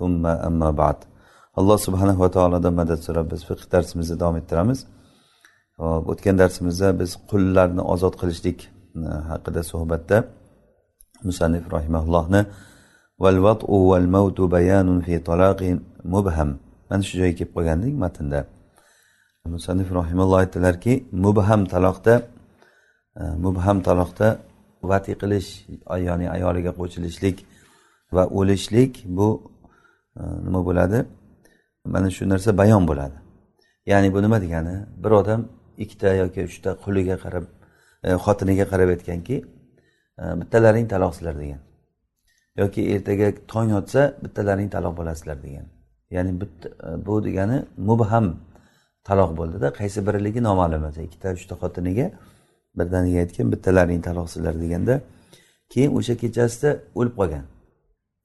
summa amma ba'd. Alloh subhanava taolodan madad so'rab biz fiqh darsimizni davom ettiramiz. O'tgan darsimizda biz qullarni ozod qilishlik e, haqida suhbatda musannif rahimaullohni fi talaqin mubham mana shu joyga kelib qolgandik matnda. Musannif rahimulloh aytdilarki mubham taloqda e, mubham taloqda vati qilish ya'ni ayoliga qo'shilishlik va o'lishlik bu Э, nima bo'ladi? Mana shu narsa bayon bo'ladi. Ya'ni bu nima degani? Bir odam ikkita yoki uchta quliga qarab e, xotiniga qarab aytganki e, bittalaring taloqsizlar degan. Yoki ertaga tong otsa bittalaring taloq bo'lasizlar degan. Ya'ni bitta e, bu degani mubham taloq bo'ldida. Qaysi birligi noma'lum emas. Ikkita uchta xotiniga birdaniga aytgan bittalaring taloqsizlar deganda keyin o'sha kechasida o'lib qolgan.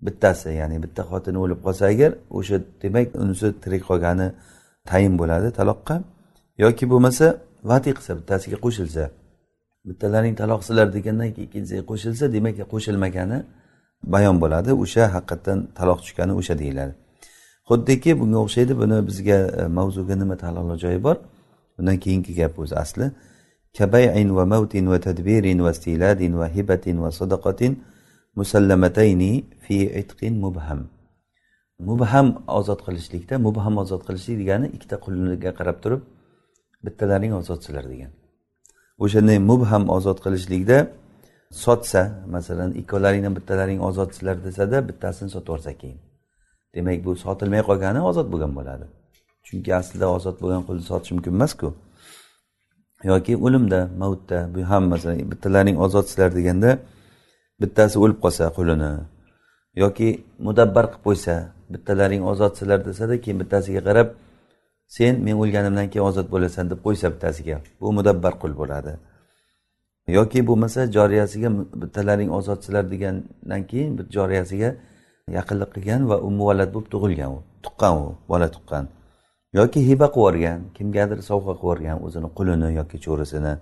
Bittasi ya'ni bitta xotini o'lib qolsa agar o'sha demak unisi tirik qolgani tayin bo'ladi taloqqa. Yoki bo'lmasa vati qilsa bittasiga qo'shilsa. Bittalaring taloqsizlar degandan keyin ikkinchisiga qo'shilsa demak qo'shilmagani bayon bo'ladi. O'sha haqiqatdan taloq tushgani o'sha deyiladi. Xuddiki bunga o'xshaydi buni bizga e, mavzuga nima taalluqli joyi bor? Bundan keyingi gap o'zi asli. Kabayin va mavtin va tadbirin va stiladin va hibatin va sadaqatin musallamatayni fi itqin mubham. Mubham ozod qilishlikda mubham ozod qilishlik degani ikkita quliga qarab turib bittalaring ozodsizlar degan. O'shanday mubham ozod qilishlikda sotsa masalan ikkovlaringdan bittalaring ozodsizlar desada bittasini sotib yuborsa keyin. Demak bu sotilmay qolgani ozod bo'lgan bo'ladi. Chunki aslida ozod bo'lgan qulni sotish mumkin emasku. Yoki o'limda mavutda bu ham masalan bittalaring ozodsizlar deganda bittasi o'lib qolsa qulini yoki mudabbar qilib qo'ysa bittalaring ozodsizlar desada keyin bittasiga qarab sen men o'lganimdan keyin ozod bo'lasan deb qo'ysa bittasiga bu mudabbar qul bo'ladi. Yoki bo'lmasa joriyasiga bittalaring ozodsizlar degandan keyin bir joriyasiga yaqinlik qilgan va u bo'lib tug'ilgan u tuqqan u bola tuqqan. Yoki hiba qilib yuborgan kimgadir sovg'a qilib yuborgan o'zini qulini yoki cho'risini.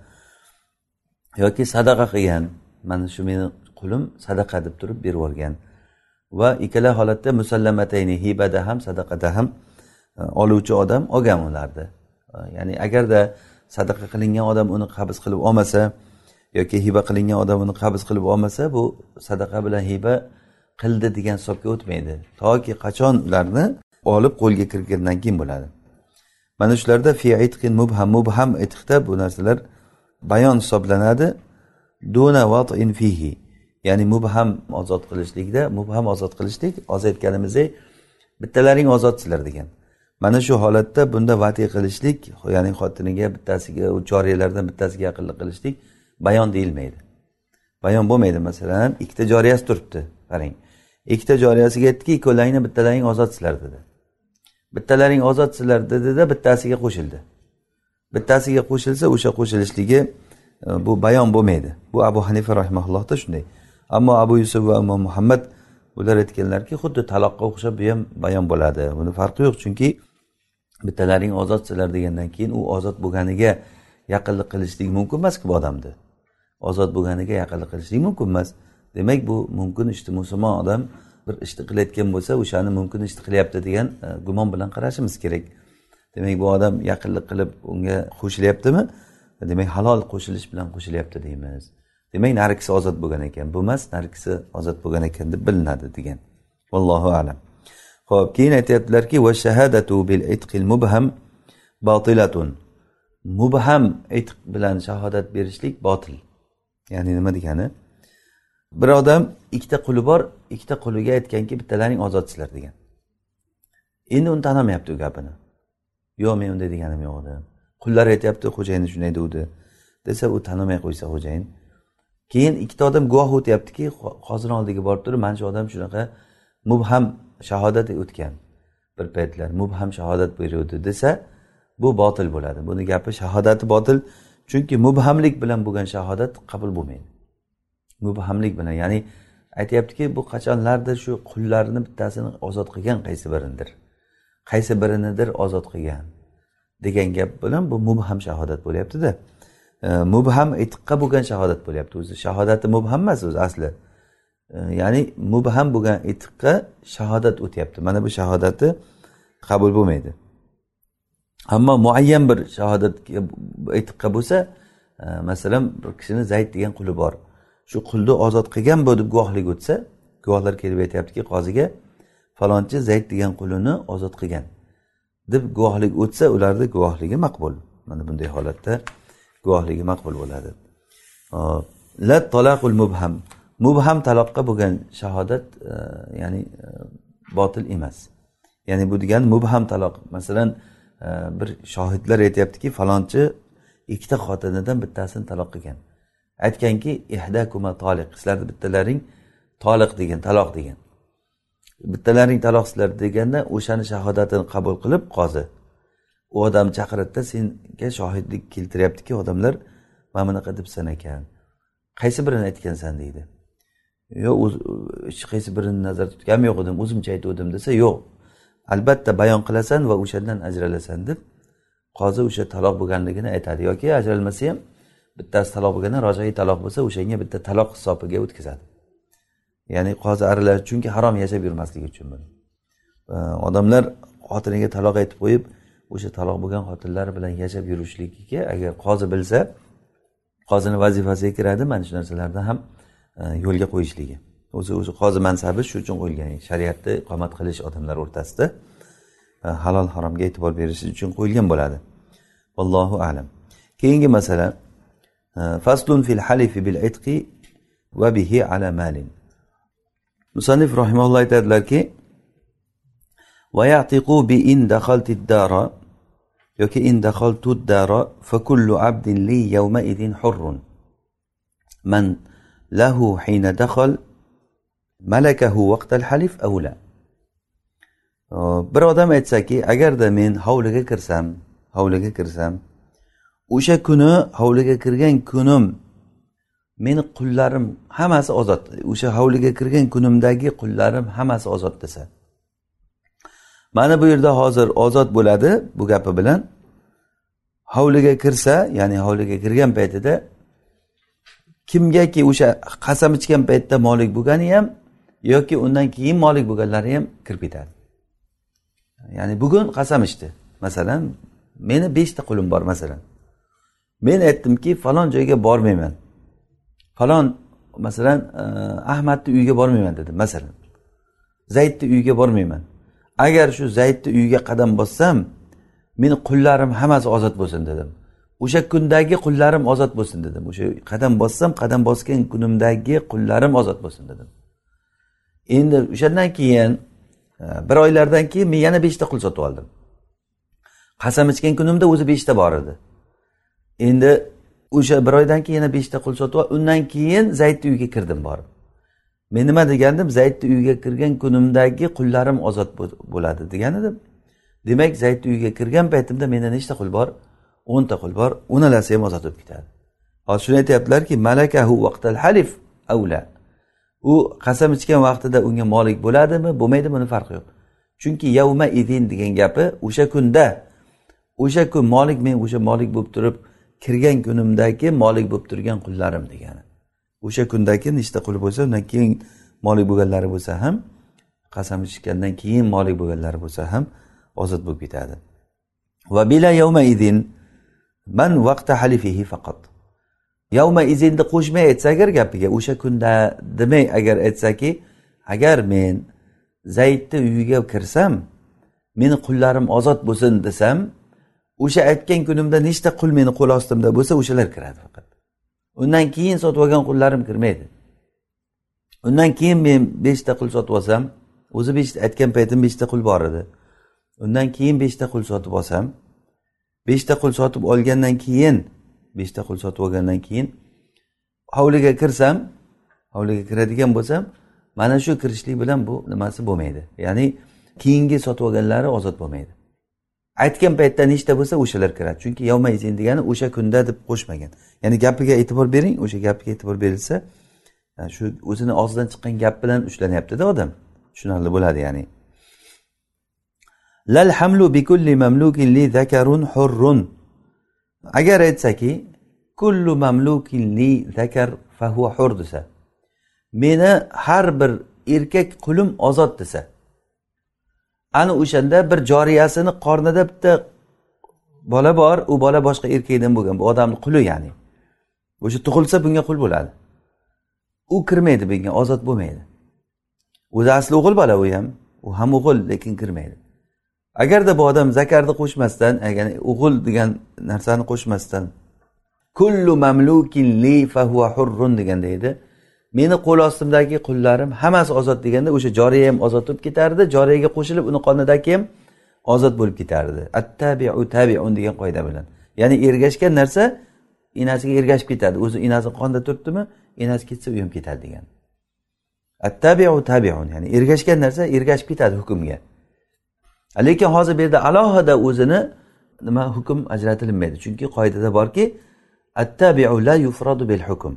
Yoki sadaqa qilgan mana shu meni qulim sadaqa deb turib berib yuborgan va ikkala holatda musallamatayni hibada ham sadaqada ham e, oluvchi odam olgan ularni e, ya'ni agarda sadaqa qilingan odam uni qabz qilib olmasa yoki hiba qilingan odam uni qabz qilib olmasa bu sadaqa bilan hiba qildi degan hisobga o'tmaydi. Toki qachon ularni olib qo'lga kirgandan keyin bo'ladi. Mana shularda fi itqin mubham mubham itqda bu narsalar bayon hisoblanadi. Duna vatin fihi. Ya'ni mubham ozod qilishlikda mubham ozod qilishlik hozir aytganimizdek bittalaring ozodsizlar degan. Mana shu holatda bunda vati qilishlik ya'ni xotiniga bittasiga u joriyalardan bittasiga yaqinlik qilishlik bayon deyilmaydi. Bayon bo'lmaydi masalan ikkita joriyasi turibdi qarang. Ikkita joriyasiga aytdiki ikkovlaringni bittalaring ozodsizlar dedi. Bittalaring ozodsizlar dedida bittasiga qo'shildi. Bittasiga qo'shilsa o'sha qo'shilishligi e, bu bayon bo'lmaydi. Bu abu hanifa rahimaullohda shunday. Ammo abu yusuf va imom muhammad ular aytganlarki xuddi taloqqa o'xshab bu ham bayon bo'ladi. Buni farqi yo'q chunki bittalaring ozodsizlar degandan keyin u ozod bo'lganiga yaqinlik qilishlik mumkin emasku bu odamni. Ozod bo'lganiga yaqinlik qilishlik mumkin emas. Demak bu mumkin ishni musulmon odam bir ishni qilayotgan bo'lsa o'shani mumkin ishni qilyapti degan e, gumon bilan qarashimiz kerak. Demak bu odam yaqinlik qilib unga qo'shilyaptimi? Demak halol qo'shilish bilan qo'shilyapti deymiz. Demak narigisi ozod bo'lgan ekan. Bu emas narigisi ozod bo'lgan ekan deb bilinadi degan. Vallohu alam. Ho'p keyin aytyaptilarki va shahadatu bil itqil mubham botilatun mubham itq bilan shahodat berishlik botil. Ya'ni nima degani? Bir odam ikkita quli bor ikkita quliga aytganki bittalaring ozodsizlar degan. Endi uni tanamayapti u gapini. Yo'q men unday deganim yo'q edi qullar aytyapti xo'jayini shunday degandi desa u tanamay qo'ysa xo'jayin keyin ikkita odam guvoh o'tyaptiki hozir oldiga borib turib mana shu odam shunaqa mubham shahodat o'tgan bir paytlar mubham shahodat beruvdi desa bu botil bo'ladi buni gapi shahodati botil chunki mubhamlik bilan bo'lgan shahodat qabul bo'lmaydi mubhamlik bilan ya'ni aytyaptiki bu qachonlardir shu qullarni bittasini ozod qilgan qaysi birinidir qaysi birinidir ozod qilgan degan gap bilan bu mubham shahodat bo'lyaptida de. Mubham itiqqa bo'lgan shahodat bo'lyapti. O'zi shahodati mubham emas o'zi asli. Ya'ni mubham bo'lgan itiqqa shahodat o'tyapti. Mana bu shahodati qabul bo'lmaydi. Ammo muayyan bir shahodat itiqqa bo'lsa e, masalan bir kishini zayd degan quli bor. Shu qulni ozod qilgan bu deb guvohlik o'tsa guvohlar kelib aytyaptiki qoziga falonchi zayd degan qulini ozod qilgan deb guvohlik o'tsa ularni guvohligi maqbul. Mana bunday holatda guvohligi maqbul bo'ladi. La talaqul mubham. Mubham taloqqa bo'lgan shahodat ya'ni botil emas. Ya'ni bu degani mubham taloq. Masalan bir shohidlar aytyaptiki falonchi ikkita xotinidan bittasini taloq qilgan. Aytganki ihdakuma toliq. Sizlarni bittalaring toliq degan taloq degan. Bittalaring taloqsizlar deganda o'shani shahodatini qabul qilib qozi. U odam chaqiradida senga shohidlik keltiryaptiki odamlar mana bunaqa debsan ekan. Qaysi birini aytgansan? deydi. Yo'q hech qaysi birini nazarda tutganim yo'q edim o'zimcha aytuvdim desa yo'q. Albatta bayon qilasan va o'shandan ajralasan deb qozi o'sha taloq bo'lganligini aytadi. Yoki ajralmasa ham bittasi taloq bo'lganda rojai taloq bo'lsa o'shanga bitta taloq hisobiga o'tkazadi. Ya'ni qozi aralash chunki harom yashab yurmasligi uchun buni. Odamlar xotiniga taloq aytib qo'yib o'sha taloq bo'lgan xotinlar bilan yashab yurishligiga agar qozi bilsa qozini vazifasiga kiradi mana shu narsalarni ham e, yo'lga qo'yishligi. O'zi o'zi qozi mansabi shu uchun qo'yilgan. Shariatni iqomat qilish odamlar o'rtasida e, halol haromga e'tibor berish uchun qo'yilgan bo'ladi. Allohu alam. Keyingi masala e, faslun fil halifi bil itqi va bihi ala malin. Musannif rahimalloh aytadilarki bi in dakhaltid dara yoki in dakhaltu dara fa abdin li yawma idin hurrun. Man lahu hina dakhal malakahu vaqtal halif aw bir odam aytsaki agarda men hovliga kirsam hovliga kirsam o'sha kuni hovliga kirgan kunim meni qullarim hammasi ozod o'sha hovliga kirgan kunimdagi qullarim hammasi ozod desa. Mana bu yerda hozir ozod bo'ladi bu gapi bilan. Hovliga kirsa ya'ni hovliga kirgan paytida kimgaki o'sha qasam ichgan paytda molik bo'lgani ham yoki undan keyin molik bo'lganlari ham kirib ketadi ya'ni bugun qasam ichdi. Masalan meni beshta qulim bor masalan. Men aytdimki falon joyga bormayman. Falon masalan eh, ahmadni uyiga bormayman dedim masalan. Zaydni uyiga bormayman. Agar shu zaydni uyiga qadam bossam meni qullarim hammasi ozod bo'lsin dedim. O'sha kundagi qullarim ozod bo'lsin dedim. O'sha qadam bossam qadam bosgan kunimdagi qullarim ozod bo'lsin dedim. Endi o'shandan keyin e, bir oylardan keyin men yana beshta qul sotib oldim. Qasam ichgan kunimda o'zi beshta bor edi. Endi o'sha bir oydan keyin yana beshta qul sotib undan keyin zaydni uyiga kirdim borib. Men nima degandim? Zaydni uyiga kirgan kunimdagi qullarim ozod bo'ladi degan edim. Demak zaydni uyiga kirgan paytimda menda nechta qul bor? O'nta qul bor o'nalasi ham ozod bo'lib ketadi. Hozir shuni aytyaptilarki malakahu vaqtal halif avla. U qasam ichgan vaqtida unga molik bo'ladimi bo'lmaydimi buni farqi yo'q. Chunki yavma idin degan gapi o'sha kunda o'sha kun molik men o'sha molik bo'lib turib kirgan kunimdagi molik bo'lib turgan qullarim degani. O'sha kundagi nechta qul bo'lsa undan keyin molik bo'lganlari bo'lsa ham qasam ichgandan keyin molik bo'lganlari bo'lsa ham ozod bo'lib ketadi. Va bila yavma idin man vaqta halifihi faqat. Yavma izinni qo'shmay aytsa agar gapiga o'sha kunda demay agar aytsaki agar men zaydni uyiga kirsam meni qullarim ozod bo'lsin desam o'sha aytgan kunimda nechta qul meni qo'l ostimda bo'lsa o'shalar kiradi faqat. Undan keyin sotib olgan qullarim kirmaydi. Undan keyin men beshta qul sotib olsam o'zi beshta aytgan paytim beshta qul bor edi. Undan keyin beshta qul sotib olsam beshta qul sotib olgandan keyin beshta qul sotib olgandan keyin hovliga kirsam hovliga kiradigan bo'lsam mana shu kirishlik bilan bu nimasi bo'lmaydi. Ya'ni keyingi sotib olganlari ozod bo'lmaydi. Aytgan paytda nechta bo'lsa o'shalar kiradi. Chunki yovmayzin degani o'sha kunda deb qo'shmagan. Ya'ni gapiga e'tibor bering o'sha gapiga e'tibor berilsa shu o'zini og'zidan chiqqan gap bilan ushlanyaptida odam. Tushunarli bo'ladi ya'ni. Lal hamlu bikulli mamlukin li zakarun hurrun. Agar aytsaki kullu mamlukin li zakar fahuva hur desa meni har bir erkak qulim ozod desa ana o'shanda bir joriyasini qornida bitta bola bor u bola boshqa erkakdan bo'lgan. Bu odamni quli ya'ni. O'sha tug'ilsa bunga qul bo'ladi. U kirmaydi bunga ozod bo'lmaydi. O'zi asli o'g'il bola u ham. U ham o'g'il lekin kirmaydi. Agarda bu odam zakarni qo'shmasdan ya'ni o'g'il degan narsani qo'shmasdan kullu mamlukin li fahuva hurrun deganda edi meni qo'l ostimdagi qullarim hammasi ozod deganda o'sha joriya ham ozod bo'lib ketardi. Joriyaga qo'shilib uni qonidagi ham ozod bo'lib ketardi. Attabiu tabiun degan qoida bilan. Ya'ni ergashgan narsa enasiga ergashib ketadi. O'zi enasi qonda turibdimi enasi ketsa u ham ketadi degan. Attabiu tabiun ya'ni ergashgan narsa ergashib ketadi hukmga. Lekin hozir bu yerda alohida o'zini nima hukm ajratilinmaydi chunki qoidada borki attabiu la yufradu bil hukm.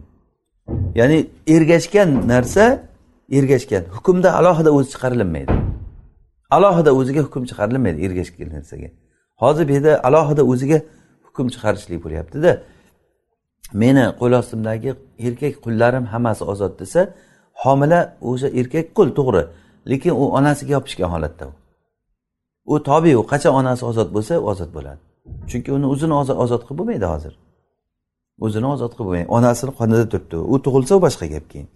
Ya'ni ergashgan narsa ergashgan. Hukmda alohida o'zi chiqarilinmaydi. Alohida o'ziga hukm chiqarilmaydi ergashgan narsaga. Hozir bu yerda alohida o'ziga hukm chiqarishlik bo'lyaptida. Meni qo'l ostimdagi erkak qullarim hammasi ozod desa homila o'sha erkak qul to'g'ri. Lekin u onasiga yopishgan holatda u. U tobe u. Qachon onasi ozod bo'lsa ozod bo'ladi. Chunki uni o'zini ozod qilib bo'lmaydi hozir. O'zini ozod qilib bo'lmaydi onasini qonida turibdi. U tug'ilsa u boshqa gap keyin.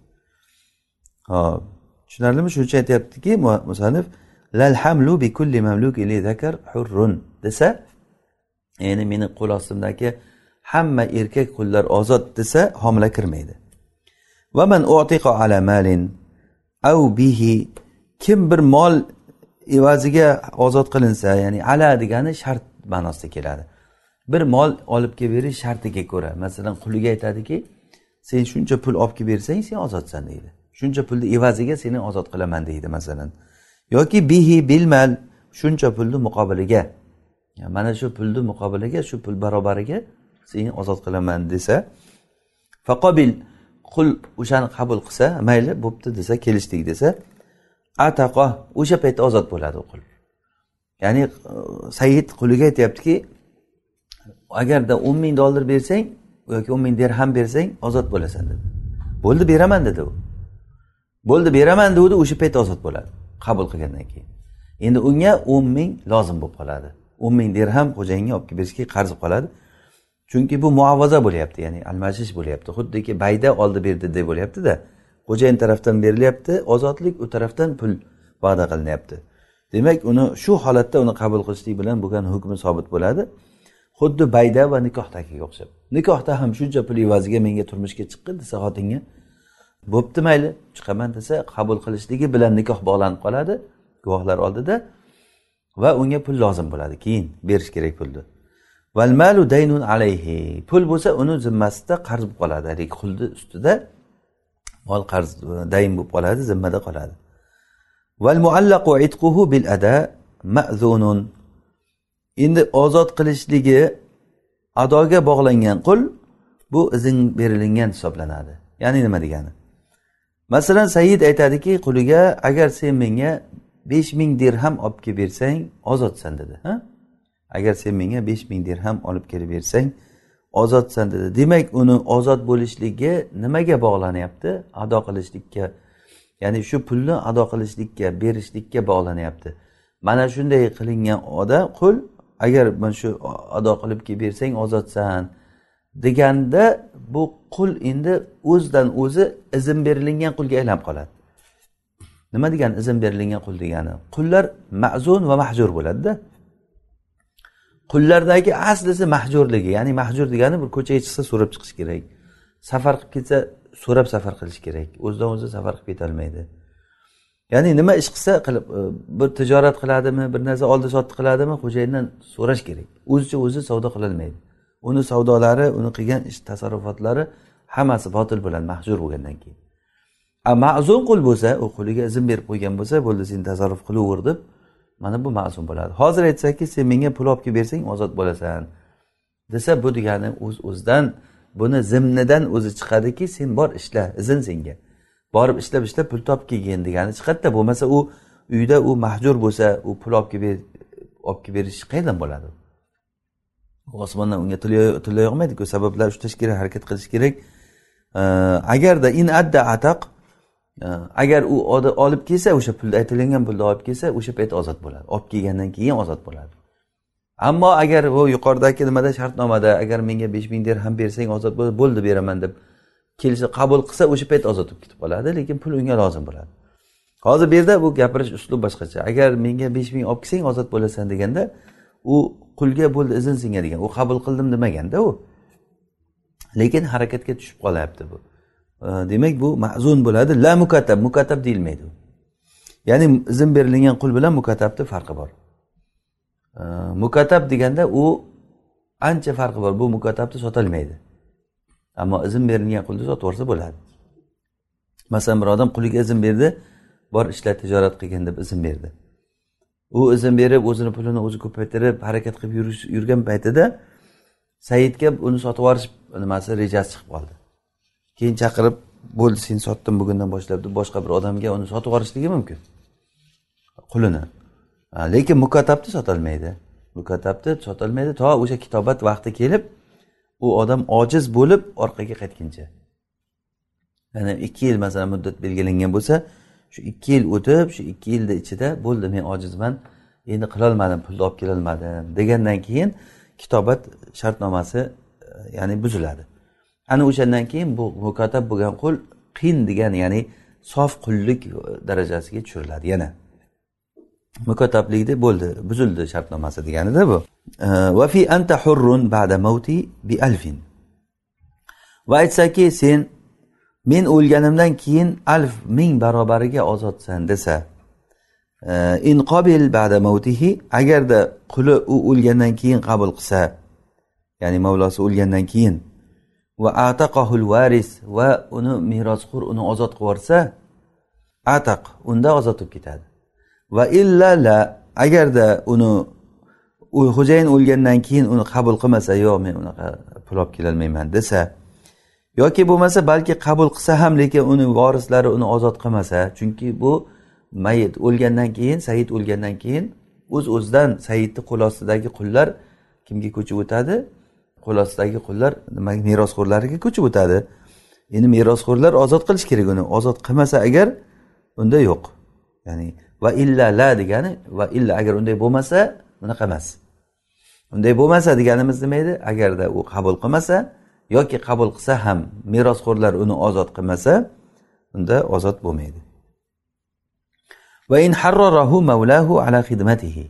Hop tushunarlimi? Shuning uchun aytyaptiki musanif lal hamlu bi kulli mamluki li zakar hurrun desa ya'ni meni qo'l ostimdagi hamma erkak qullar ozod desa homila kirmaydi. Va man ala malin av bihi kim bir mol evaziga ozod qilinsa ya'ni ala degani shart ma'nosida keladi. Bir mol olib kelib berish shartiga ko'ra masalan quliga aytadiki sen shuncha pul olib kelib bersang sen ozodsan deydi. Shuncha pulni evaziga seni ozod qilaman deydi masalan. Yoki bihi bilmal shuncha pulni muqobiliga mana shu pulni muqobiliga shu pul barobariga seni ozod qilaman desa faqobil qul o'shani qabul qilsa mayli bo'pti desa kelishdik desa ataqo o'sha paytda ozod bo'ladi u qul. Ya'ni sayid quliga aytyaptiki agarda o'n ming dollar bersang yoki o'n ming dirham bersang ozod bo'lasan dedi. Bo'ldi beraman dedi u. Bo'ldi beraman degandi o'sha payt ozod bo'ladi. Qabul qilgandan keyin. Endi unga o'n ming lozim bo'lib qoladi. O'n ming dirham xo'jayinga olib kelib berishga qarz qoladi. Chunki bu muovaza bo'lyapti ya'ni almashish bo'lyapti. Xuddiki bayda oldi berdi deb bo'lyaptida xo'jayin tarafdan berilyapti ozodlik u tarafdan pul va'da qilinyapti. Demak uni shu holatda uni qabul qilishlik bilan bo'lgan hukmi sobit bo'ladi. Xuddi bayda va nikohdagiga o'xshab. Nikohda ham shuncha pul evaziga menga turmushga chiqqin desa xotinga bo'pti mayli chiqaman desa qabul qilishligi bilan nikoh bog'lanib qoladi guvohlar oldida va unga pul lozim bo'ladi keyin berish kerak pulni. Valmalu daynun alayhi. Pul bo'lsa uni zimmasida qarz bo'lib qoladi haligi qulni ustida mol qarz dayn bo'lib qoladi zimmada qoladi. Val muallaqu itquhu bil ada ma'zunun. Endi ozod qilishligi adoga bog'langan qul bu izn berilingan hisoblanadi. Ya'ni nima degani? Masalan said aytadiki quliga agar sen menga besh ming dirham olib kelib bersang ozodsan dedi ha? Agar sen menga besh ming dirham olib kelib bersang ozodsan dedi. Demak uni ozod bo'lishligi nimaga bog'lanyapti? Ado qilishlikka ya'ni shu pulni ado qilishlikka berishlikka bog'lanyapti. Mana shunday qilingan odam qul agar mana shu ado qilib kelib bersang ozodsan deganda bu qul endi o'zidan o'zi izn berilingan qulga aylanib qoladi. Nima degani izn berilingan qul degani? Qullar ma'zun va mahjur bo'ladida. Qullardagi aslisi mahjurligi ya'ni mahjur degani bir ko'chaga chiqsa so'rab chiqish kerak. Safar qilib ketsa so'rab safar qilish kerak. O'zidan o'zi safar qilib ketolmaydi. Ya'ni nima ish qilsa qilib e, bir tijorat qiladimi bir narsa oldi sotdi qiladimi xo'jayindan so'rash kerak. O'zicha o'zi savdo qilolmaydi. Uni savdolari uni qilgan ish tasarrufotlari hammasi botil bo'ladi mahjur bo'lgandan keyin. A ma'zun qul bo'lsa u quliga izn berib qo'ygan bo'lsa bo'ldi sen tasarruf qilaver deb mana bu ma'zun bo'ladi. Hozir aytsaki sen menga pul olib kelib bersang ozod bo'lasan desa bu degani o'z o'zidan buni zimnidan o'zi chiqadiki sen bor ishla izn senga. Borib ishlab ishlab pul topib kelgin degani chiqadida bo'lmasa u uyda u mahjur bo'lsa u pul olib kelib olib kelib berish qayerdan bo'ladi? Osmondan unga tilla yog'maydiku sabablar ushlash kerak harakat qilish kerak. Agarda in adda ataq e, agar u olib kelsa o'sha pulni aytilingan pulni olib kelsa o'sha payt ozod bo'ladi. Olib kelgandan keyin ozod bo'ladi. Ammo agar bu yuqoridagi nimada shartnomada agar menga besh ming dirham bersang ozod bo'ldi beraman deb kelsa qabul qilsa o'sha payt ozod bo'lib ketib qoladi lekin pul unga lozim bo'ladi. Hozir bu yerda bu gapirish uslub boshqacha. Agar menga besh ming olib kelsang ozod bo'lasan deganda u qulga bo'ldi izn senga degan u qabul qildim demaganda u lekin harakatga tushib qolyapti bu. Demak bu ma'zun bo'ladi. La mukatab mukatab deyilmaydi. Ya'ni izn berilgan qul bilan mukatabni farqi bor. Mukatab deganda u ancha farqi bor. Bu mukatabni sotolmaydi ammo izn berilgan qulni sotib yuborsa bo'ladi. Masalan bir odam quliga izn berdi bor ishla tijorat qilgin deb izn berdi. U izn berib o'zini pulini o'zi ko'paytirib harakat qilib yurgan paytida saidga uni sotib yuborish nimasi rejasi chiqib qoldi. Keyin chaqirib bo'ldi sen sotdim bugundan boshlab deb boshqa bir odamga uni sotib yuborishligi mumkin. Qulini. Lekin mukotabni sotolmaydi. Mukotabni sotolmaydi. To o'sha kitobat vaqti kelib u odam ojiz bo'lib orqaga qaytguncha ya'ni ikki yil masalan muddat belgilangan bo'lsa shu ikki yil o'tib shu ikki yilni ichida bo'ldi men ojizman endi qilolmadim pulni olib kelolmadim degandan keyin kitobat shartnomasi e, ya'ni buziladi. Ana o'shandan keyin bu mukotab bo'lgan qul qin degan ya'ni sof qullik darajasiga tushiriladi yana. Mukotablikda bo'ldi buzildi shartnomasi deganida bu. Vafi anta hurrun ba'da mavti bi alfin. Va aytsaki sen men o'lganimdan keyin alf ming barobariga ozodsan desa in qobil ba'da mavtihi agarda quli u o'lgandan keyin qabul qilsa ya'ni mavlosi o'lgandan keyin va ataqahul varis va uni merosxo'r uni ozod qilib yuborsa ataq unda ozod bo'lib ketadi. Va illa la agarda uni u xo'jayin o'lgandan keyin uni qabul qilmasa yo'q men unaqa pul olib kelolmayman desa yoki bo'lmasa balki qabul qilsa ham lekin uni vorislari uni ozod qilmasa chunki bu mayit o'lgandan keyin said o'lgandan keyin o'z uz o'zidan saidni qo'l ostidagi qullar kimga ko'chib o'tadi? Qo'l ostidagi qullar nima merosxo'rlariga ko'chib o'tadi. Endi merosxo'rlar ozod qilish kerak uni ozod qilmasa agar unda yo'q. Ya'ni va illa la degani va illa agar unday bo'lmasa unaqa emas. Unday bo'lmasa deganimiz nima edi? Agarda u qabul qilmasa yoki qabul qilsa ham merosxo'rlar uni ozod qilmasa unda ozod bo'lmaydi. Va in harrorahu mavlahu ala xidmatihi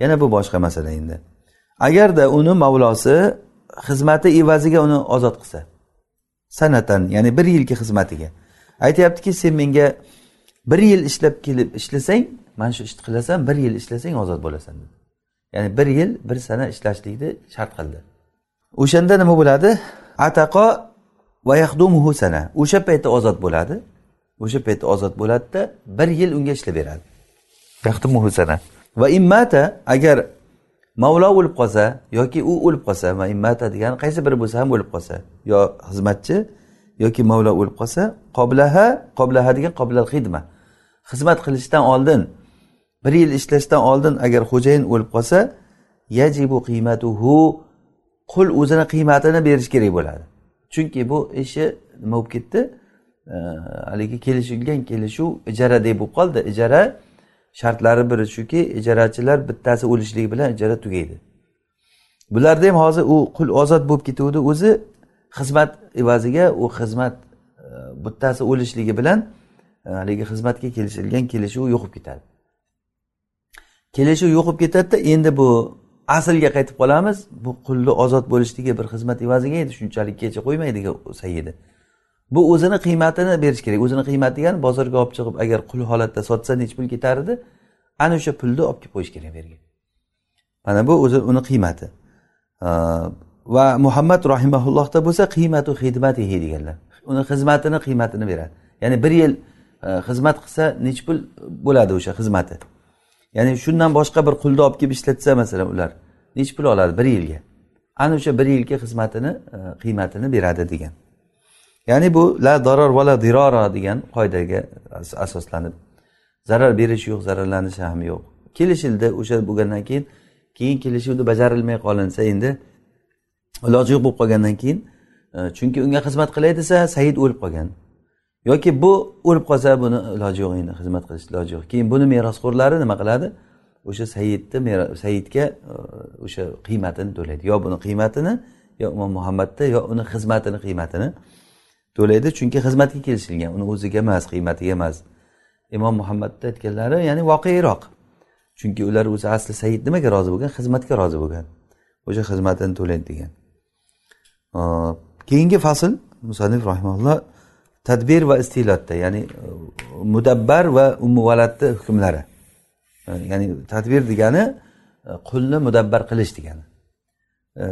yana bu boshqa masala endi. Agarda uni mavlosi xizmati evaziga uni ozod qilsa sanatan ya'ni bir yilgi xizmatiga. Aytyaptiki sen menga bir yil ishlab kelib ishlasang mana shu ishni qilasan bir yil ishlasang ozod bo'lasan dedi. Ya'ni bir yil bir sana ishlashlikni shart qildi. O'shanda nima bo'ladi? Ataqo va yahdumuhu sana. O'sha paytda ozod bo'ladi. O'sha paytda ozod bo'ladida bir yil unga ishlab beradi. Yahdumuhu sana. Va immata agar mavlo o'lib qolsa yoki u o'lib qolsa va immata degani qaysi biri bo'lsa ham o'lib qolsa yo xizmatchi yoki mavlo o'lib qolsa qoblaha qoblaha degan qoblal xidma. Xizmat qilishdan oldin bir yil ishlashdan oldin agar xo'jayin o'lib qolsa yajibu qiymatuhu qul o'zini qiymatini berish kerak bo'ladi. Chunki bu ishi nima bo'lib ketdi? Haligi kelishilgan kelishuv ijaradek bo'lib qoldi. Ijara shartlari biri shuki ijarachilar bittasi o'lishligi bilan ijara tugaydi. Bularda ham hozir u qul ozod bo'lib ketuvdi o'zi xizmat evaziga u xizmat e, bittasi o'lishligi bilan E, haligi xizmatga kelishilgan kelishuv yo'q bo'lib ketadi. Kelishuv yo'q bo'lib ketadida endi bu aslga qaytib qolamiz. Bu qulni ozod bo'lishligi bir xizmat evaziga edi shunchalikgacha qo'ymaydi saidi bu o'zini qiymatini berish kerak. O'zini qiymati degani bozorga olib chiqib agar qul holatda sotsa nechi pul ketar edi ana o'sha pulni olib kelib qo'yish kerak bu yerga mana bu o'zi uni qiymati. E, va muhammad rohimaullohda bo'lsa qiymatu xidmatihi deganlar. Uni xizmatini qiymatini beradi. Ya'ni bir yil E, xizmat qilsa nechi pul bo'ladi o'sha xizmati? Ya'ni shundan boshqa bir qulni olib kelib ishlatsa masalan ular nechi pul oladi bir yilga? Ana o'sha bir yilga xizmatini e, qiymatini beradi degan. Ya'ni bu la daror va la dirora degan qoidaga asoslanib zarar berish yo'q zararlanish ham yo'q. Kelishildi o'sha bo'lgandan keyin keyin kelishuvni bajarilmay qolinsa endi iloji yo'q bo'lib qolgandan keyin e, chunki unga xizmat qilay desa said o'lib qolgan. Yoki bu o'lib qolsa buni iloji yo'q endi xizmat qilish iloji yo'q. Keyin buni merosxo'rlari nima qiladi? O'sha sayidni sayidga e, o'sha qiymatini to'laydi. Yo buni qiymatini yo imom muhammadni yo uni xizmatini qiymatini to'laydi. Chunki xizmatga kelishilgan uni o'ziga emas qiymatiga emas. Imom muhammadni aytganlari ya'ni voqeiroq chunki ular o'zi asli sayid nimaga rozi bo'lgan? Xizmatga rozi bo'lgan. O'sha xizmatini to'laydi degan. Keyingi fasl musanif rahimalloh tadbir va istilotda ya'ni uh, mudabbar va umuvalatni hukmlari. Uh, ya'ni tadbir degani uh, qulni mudabbar qilish degani.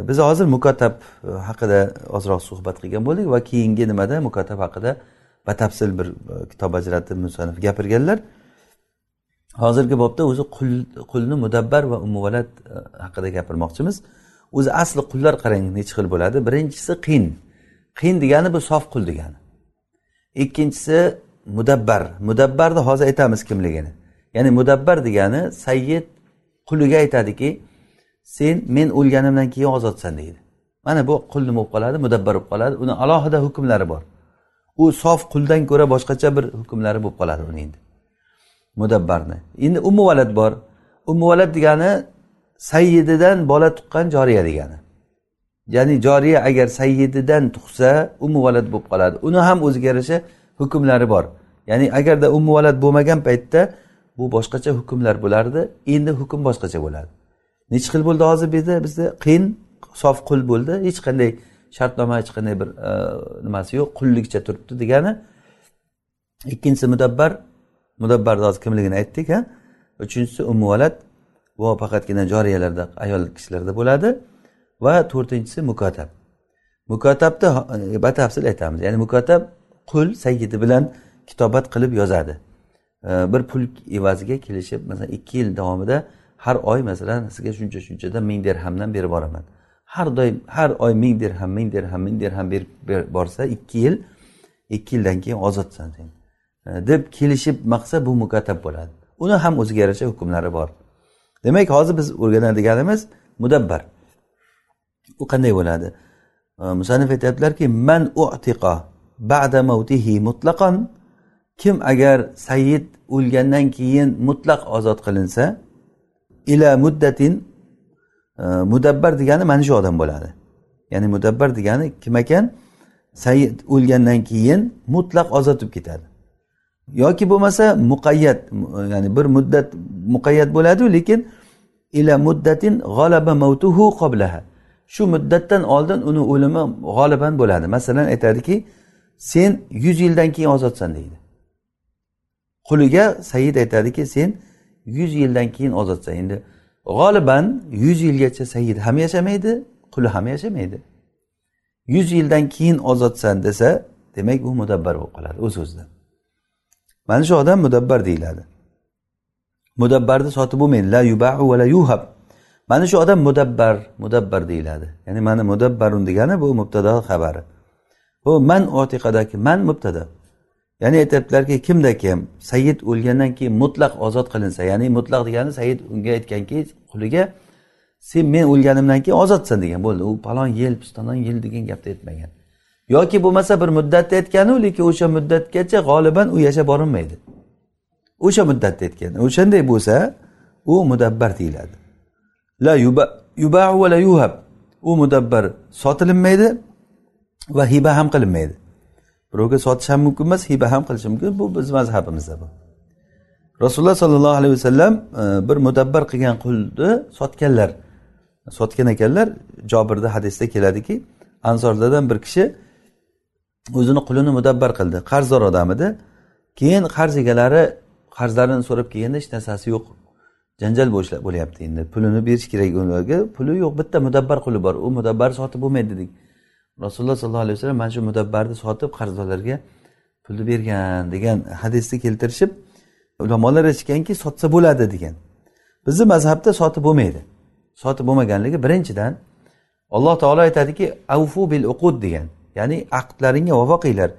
Biz hozir mukotab haqida ozroq suhbat qilgan bo'ldik va keyingi nimada mukotab haqida batafsil bir kitob ajratib musanif gapirganlar. Hozirgi bobda o'zi qul qulni mudabbar va umuvalat haqida gapirmoqchimiz. O'zi asli qullar qarang necha xil bo'ladi? Birinchisi qiyin qiyin degani bu sof qul degani. Ikkinchisi mudabbar. Mudabbarni hozir aytamiz kimligini. Ya'ni mudabbar degani sayyid quliga aytadiki sen men o'lganimdan keyin ozodsan deydi. Mana bu qul nima bo'lib qoladi? Mudabbar bo'lib qoladi. Uni alohida hukmlari bor. U sof quldan ko'ra boshqacha bir hukmlari bo'lib qoladi uni endi. Mudabbarni. Endi umuvalad bor. Umuvalad degani sayyididan bola tuqqan joriya degani. Ya'ni joriya agar sayyididan tug'sa umuvalad bo'lib qoladi. Uni ham o'ziga yarasha hukmlari bor. Ya'ni agarda umuvalad bo'lmagan paytda bu boshqacha hukmlar bo'lardi endi hukm boshqacha bo'ladi. Nechi xil bo'ldi hozir bu yerda bizda qiyin sof qul bo'ldi. Hech qanday shartnoma hech qanday bir e, nimasi yo'q qullikcha turibdi degani. Ikkinchisi mudabbar. Mudabbarni hozir kimligini aytdik ha? Uchinchisi umuvalat bu faqatgina joriyalarda ayol kishilarda bo'ladi. Va to'rtinchisi mukotab. Mukotabni e, batafsil aytamiz. Ya'ni mukotab qul sayyidi bilan kitobat qilib yozadi. E, bir pul evaziga kelishib masalan ikki yil davomida har oy masalan sizga shuncha shunchadan ming dirhamdan berib boraman. Har doim har oy ming dirham ming dirham ming dirham berib borsa ikki yil ikki yildan keyin ozodsan sen. E, deb kelishib maqsa bu mukatab bo'ladi. Uni ham o'ziga yarasha hukmlari bor. Demak hozir biz o'rganadiganimiz mudabbar. U qanday bo'ladi? Э, musannif aytyaptilarki man utiqa ba'da mavtihi mutlaqan kim agar sayyid o'lgandan keyin mutlaq ozod qilinsa ila muddatin э, mudabbar degani mana shu odam bo'ladi. Ya'ni mudabbar degani kim ekan sayyid o'lgandan keyin mutlaq ozod bo'lib ketadi. Yoki bo'lmasa muqayyat ya'ni bir muddat muqayyat bo'ladiyu lekin ila muddatin g'alaba mavtuhu qoblaha shu muddatdan oldin uni o'limi g'oliban bo'ladi. Masalan aytadiki sen yuz yildan keyin ozodsan deydi. Quliga said aytadiki sen yuz yildan keyin ozodsan. Endi g'oliban yuz yilgacha said ham yashamaydi quli ham yashamaydi. Yuz yildan keyin ozodsan desa demak u mudabbar bo'lib qoladi o'z o'zidan. Mana shu odam mudabbar deyiladi. Mudabbarni sotib bo'lmaydi. La yubau va la yuhab. Mana shu odam mudabbar mudabbar deyiladi. Ya'ni mana mudabbarun degani bu mubtado xabari. Bu man otiqadagi man mubtada ya'ni aytyaptilarki kimda kim sayid o'lgandan keyin mutlaq ozod qilinsa ya'ni mutlaq degani sayid unga aytganki quliga sen men o'lganimdan keyin ozodsan degan bo'ldi. U palon yil pistondan yil degan gapni aytmagan. Yoki bo'lmasa bir muddatda aytganu lekin o'sha muddatgacha g'oliban u yashab borinmaydi. O'sha muddatda aytgan o'shanday bo'lsa u mudabbar deyiladi. La yubau va la yuhab. U mudabbar sotilinmaydi va hiba ham qilinmaydi. Birovga sotish ham mumkin emas hiba ham qilish mumkin. Bu biz mazhabimizda bu. Rasululloh sollallohu alayhi vasallam e, bir mudabbar qilgan qulni sotganlar sotgan ekanlar. Jobirda hadisda keladiki ansorlardan bir kishi o'zini qulini mudabbar qildi. Qarzdor odam edi. Keyin qarz egalari qarzlarini so'rab kelganda hech narsasi yo'q. Janjal bo'lyapti endi. Pulini berish kerak ularga. Puli yo'q bitta mudabbar quli bor. U mudabbarni sotib bo'lmaydi dedik. Rasululloh sollallohu alayhi vasallam mana shu mudabbarni sotib qarzdorlarga pulni bergan degan hadisni keltirishib ulamolar aytishganki sotsa bo'ladi degan. Bizni mazhabda sotib bo'lmaydi. Sotib bo'lmaganligi birinchidan alloh taolo aytadiki avfu bil uqud degan. Ya'ni aqdlaringga vafo qilinglar.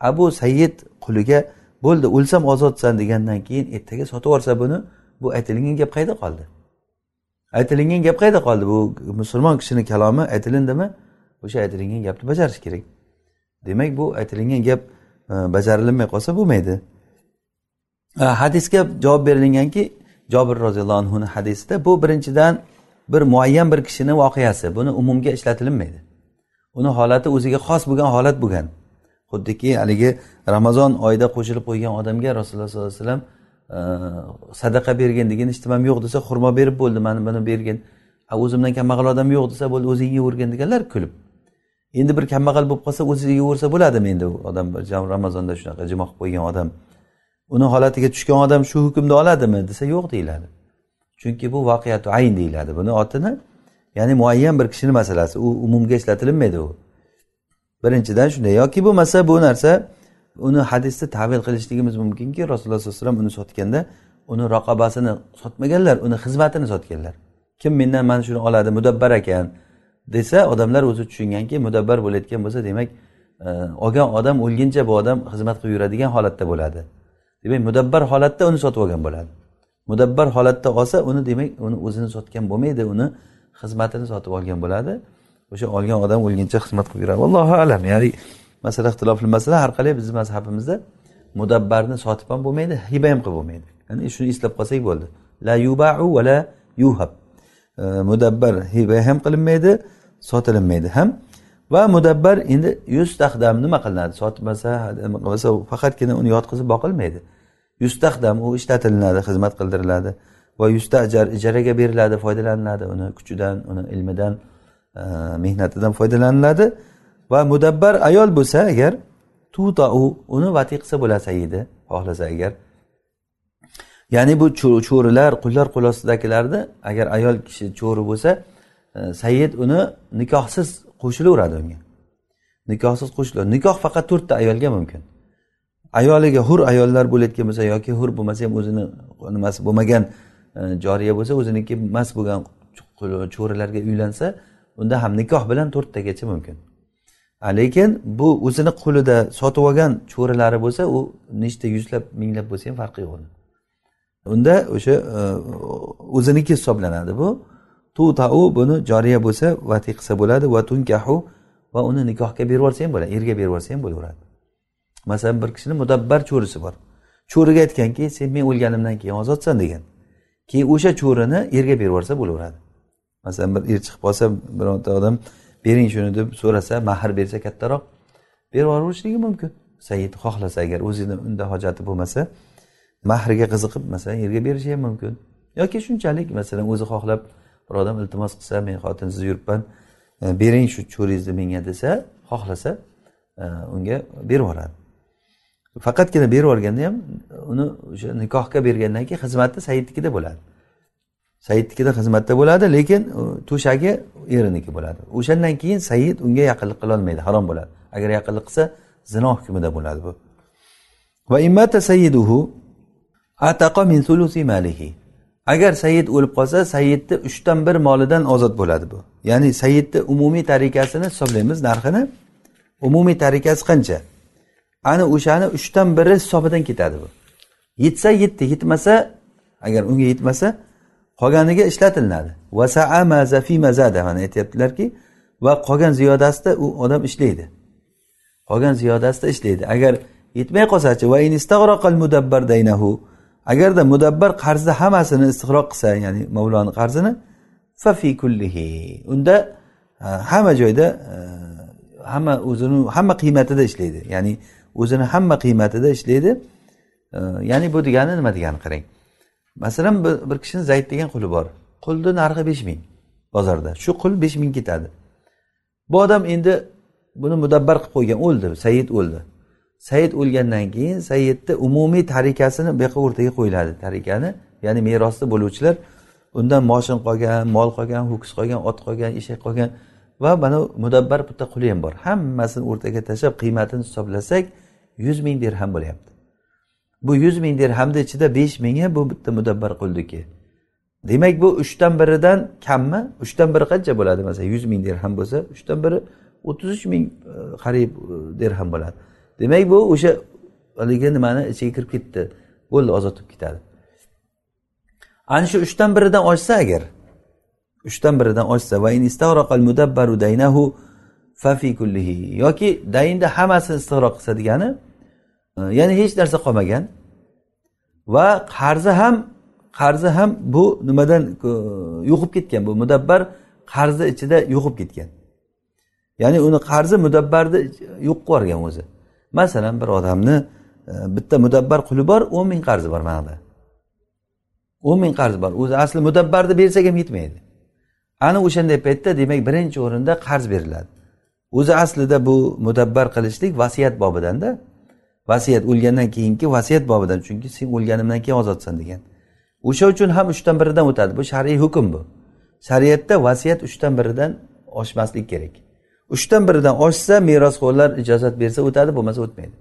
Abu sayyid quliga bo'ldi o'lsam ozodsan degandan keyin ertaga sotib yuborsa buni bu aytilingan gap qayerda qoldi? Aytilingan gap qayerda qoldi? Bu musulmon kishini kalomi aytilindimi? O'sha aytilingan gapni bajarish kerak. Demak bu aytilingan gap e, bajarilmay qolsa bo'lmaydi. E, hadisga javob berilganki jobir roziyallohu anhuni hadisida bu birinchidan bir muayyan bir kishini voqeasi buni umumga ishlatilinmaydi. Uni holati o'ziga xos bo'lgan holat bo'lgan. Xuddiki haligi ramazon oyida qo'shilib qo'ygan odamga rasululloh sollallohu alayhi vasallam sadaqa bergin degin ishtimam yo'q desa xurmo berib bo'ldi mana buni bergin. O'zimdan kambag'al odam yo'q desa bo'ldi o'zing yeyavergin deganlar kulib. Endi bir kambag'al bo'lib qolsa o'zi yeyaversa bo'ladimi endi u odam? Ramazonda shunaqa jimo qilib qo'ygan odam. Uni holatiga tushgan odam shu hukmni oladimi desa yo'q deyiladi. Chunki bu voqeatu ayn deyiladi buni otini. Ya'ni muayyan bir kishini masalasi u umumga ishlatilinmaydi u. Birinchidan shunday yoki bo'lmasa bu narsa uni hadisni tavil qilishligimiz mumkinki rasululloh sollallohu alayhi vasallam uni sotganda uni raqobasini sotmaganlar uni xizmatini sotganlar. Kim mendan mana shuni oladi mudabbar ekan desa odamlar o'zi tushunganki mudabbar bo'layotgan bo'lsa demak e, olgan odam o'lguncha bu odam xizmat qilib yuradigan holatda bo'ladi. Demak mudabbar holatda uni sotib olgan bo'ladi. Mudabbar holatda olsa uni demak uni o'zini sotgan bo'lmaydi uni xizmatini sotib olgan bo'ladi. O'sha olgan odam o'lguncha xizmat qilib yuradi. Allohu alam. Ya'ni masala ixtilofli masala har qalay bizni mazhabimizda mudabbarni sotib ham bo'lmaydi hiba ham qilib bo'lmaydi. Ya'ni shuni eslab qolsak bo'ldi. La yubau va la yuhab. Mudabbar hiba ham qilinmaydi sotilinmaydi ham. Va mudabbar endi yustahdam nima qilinadi? Sotmasa nima qilmasa faqatgina uni yotqizib boqilmaydi. Yustahdam u ishlatilinadi xizmat qildiriladi. Va yustajar ijaraga beriladi foydalaniladi. Uni kuchidan uni ilmidan e, mehnatidan foydalaniladi. Va mudabbar ayol bo'lsa agar tutau uni vati qilsa bo'ladi saidi xohlasa agar. Ya'ni bu cho'rilar qullar qo'l ostidagilarni agar ayol kishi cho'ri bo'lsa e, sayyid uni nikohsiz qo'shilaveradi unga. Nikohsiz qo'shiladi nikoh faqat to'rtta ayolga mumkin. Ayoliga hur ayollar bo'layotgan bo'lsa yoki hur bo'lmasa ham o'zini nimasi bo'lmagan e, joriya bo'lsa o'ziniki emas bo'lgan cho'rilarga uylansa unda ham nikoh bilan to'rttagacha mumkin. Lekin bu o'zini qo'lida sotib olgan cho'rilari bo'lsa u nechta yuzlab minglab bo'lsa ham farqi yo'q uni. Unda o'sha e, o'ziniki hisoblanadi bu. Tutau buni joriya bo'lsa vati qilsa bo'ladi va tunkahu va uni nikohga berib yuborsa ham bo'ladi erga berib yuborsa ham bo'laveradi. Masalan bir kishini mudabbar cho'risi bor. Cho'riga aytganki sen men o'lganimdan keyin ozodsan degan. Keyin o'sha cho'rini erga berib yuborsa bo'laveradi. Masalan bir er chiqib qolsa bironta odam bering shuni deb so'rasa mahr bersa kattaroq. Berib yuborishligi mumkin. Said xohlasa agar o'zini unda hojati bo'lmasa mahriga qiziqib masalan yerga berishi ham mumkin. Yoki shunchalik masalan o'zi xohlab bir odam iltimos qilsa men xotinsiz yuribman e, bering shu cho'ringizni menga desa xohlasa e, unga berib yuboradi faqatgina berib yuborganda ham uni o'sha nikohga bergandan keyin xizmati saidnikida bo'ladi. Saidnikida xizmatda bo'ladi lekin to'shagi eriniki bo'ladi. O'shandan keyin said unga yaqinlik qilolmaydi harom bo'ladi. Agar yaqinlik qilsa zino hukmida bo'ladi bu. Va immata sayyiduhu ataqa min sulusi malihi. Agar sayid o'lib qolsa sayidni uchdan bir molidan ozod bo'ladi bu. Ya'ni sayidni umumiy tarikasini hisoblaymiz narxini. Umumiy tarikasi qancha? Ana o'shani uchdan biri hisobidan ketadi bu. Yetsa yetdi yetmasa agar unga yetmasa qolganiga ishlatilinadi mana aytyaptilarki va qolgan ziyodasida u odam ishlaydi. Qolgan ziyodasida ishlaydi. Agar yetmay qolsachi agarda mudabbar qarzni hammasini istig'roq qilsa ya'ni mavloni qarzini fafi kullihi unda e, hamma joyda e, hamma o'zini hamma qiymatida ishlaydi. Ya'ni o'zini hamma qiymatida ishlaydi. E, ya'ni bu degani nima degani qarang. Masalan bir kishini zayd degan quli bor. Qulni narxi besh ming bozorda. Shu qul besh ming ketadi. Bu odam endi buni mudabbar qilib qo'ygan o'ldi. Sayid o'ldi. Sayid o'lgandan keyin sayidni umumiy tarikasini bu yoqqa o'rtaga qo'yiladi. Tarikani ya'ni merosda bo'luvchilar undan moshin qolgan mol qolgan ho'kiz qolgan ot qolgan eshak qolgan va mana mudabbar bitta quli ham bor. Hammasini o'rtaga tashlab qiymatini hisoblasak yuz ming dirham bo'lyapti. Bu yuz ming dirhamni ichida besh mingi bu bitta mudabbar quldiki demak bu uchdan biridan kammi? Uchdan biri qancha bo'ladi? Masalan yuz ming dirham bo'lsa uchdan biri o'ttiz uch ming e, qariyb e, dirham bo'ladi. Demak bu o'sha haligi nimani ichiga kirib ketdi? Bo'ldi ozod bo'lib ketadi. Ana shu uchdan biridan oshsa agar uchdan biridan oshsa yoki daynni hammasini istig'roq qilsa degani e, ya'ni hech narsa qolmagan va qarzi ham qarzi ham bu nimadan yo'qib ketgan? Bu mudabbar qarzi ichida yo'qib ketgan. Ya'ni uni qarzi mudabbarni yo'q qilib yuborgan o'zi. Masalan bir odamni e, bitta mudabbar quli bor o'n ming qarzi bor manada o'n ming qarzi bor. O'zi asli mudabbarni bersak ham yetmaydi. Ana o'shanday paytda demak birinchi o'rinda qarz beriladi. O'zi aslida bu mudabbar qilishlik vasiyat bobidanda vasiyat o'lgandan keyingi vasiyat bobidan chunki sen o'lganimdan keyin ozodsan degan. O'sha uchun ham uchdan biridan o'tadi. Bu shar'iy hukm bu. Shariatda vasiyat uchdan biridan oshmaslik kerak. Uchdan biridan oshsa merosxo'rlar ijozat bersa o'tadi bo'lmasa o'tmaydi.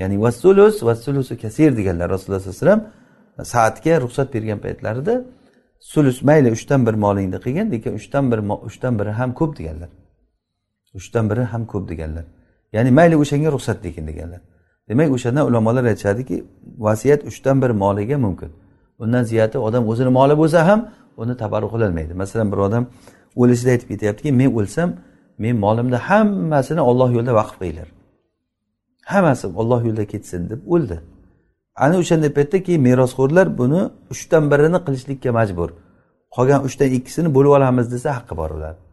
Ya'ni vassulus vassulusu kasir deganlar rasululloh sallallohu alayhi vasallam saatga ruxsat bergan paytlarida sulus mayli uchdan bir molingni qilgin lekin uchdan bir uchdan biri ham ko'p deganlar. Uchdan biri ham ko'p deganlar. Ya'ni mayli o'shanga ruxsat bergin deganlar. Demak o'shandan ulamolar aytishadiki vasiyat uchdan bir moliga mumkin. Undan ziyodi odam o'zini moli bo'lsa ham uni tabarruh qilolmaydi. Masalan bir odam o'lishida aytib ketyaptiki men o'lsam men molimni hammasini olloh yo'lida vaqf qilinglar. Hammasi olloh yo'lida ketsin deb o'ldi. Ana o'shanday paytda keyin merosxo'rlar buni uchdan birini qilishlikka majbur. Qolgan uchdan ikkisini bo'lib olamiz desa haqqi bor ularni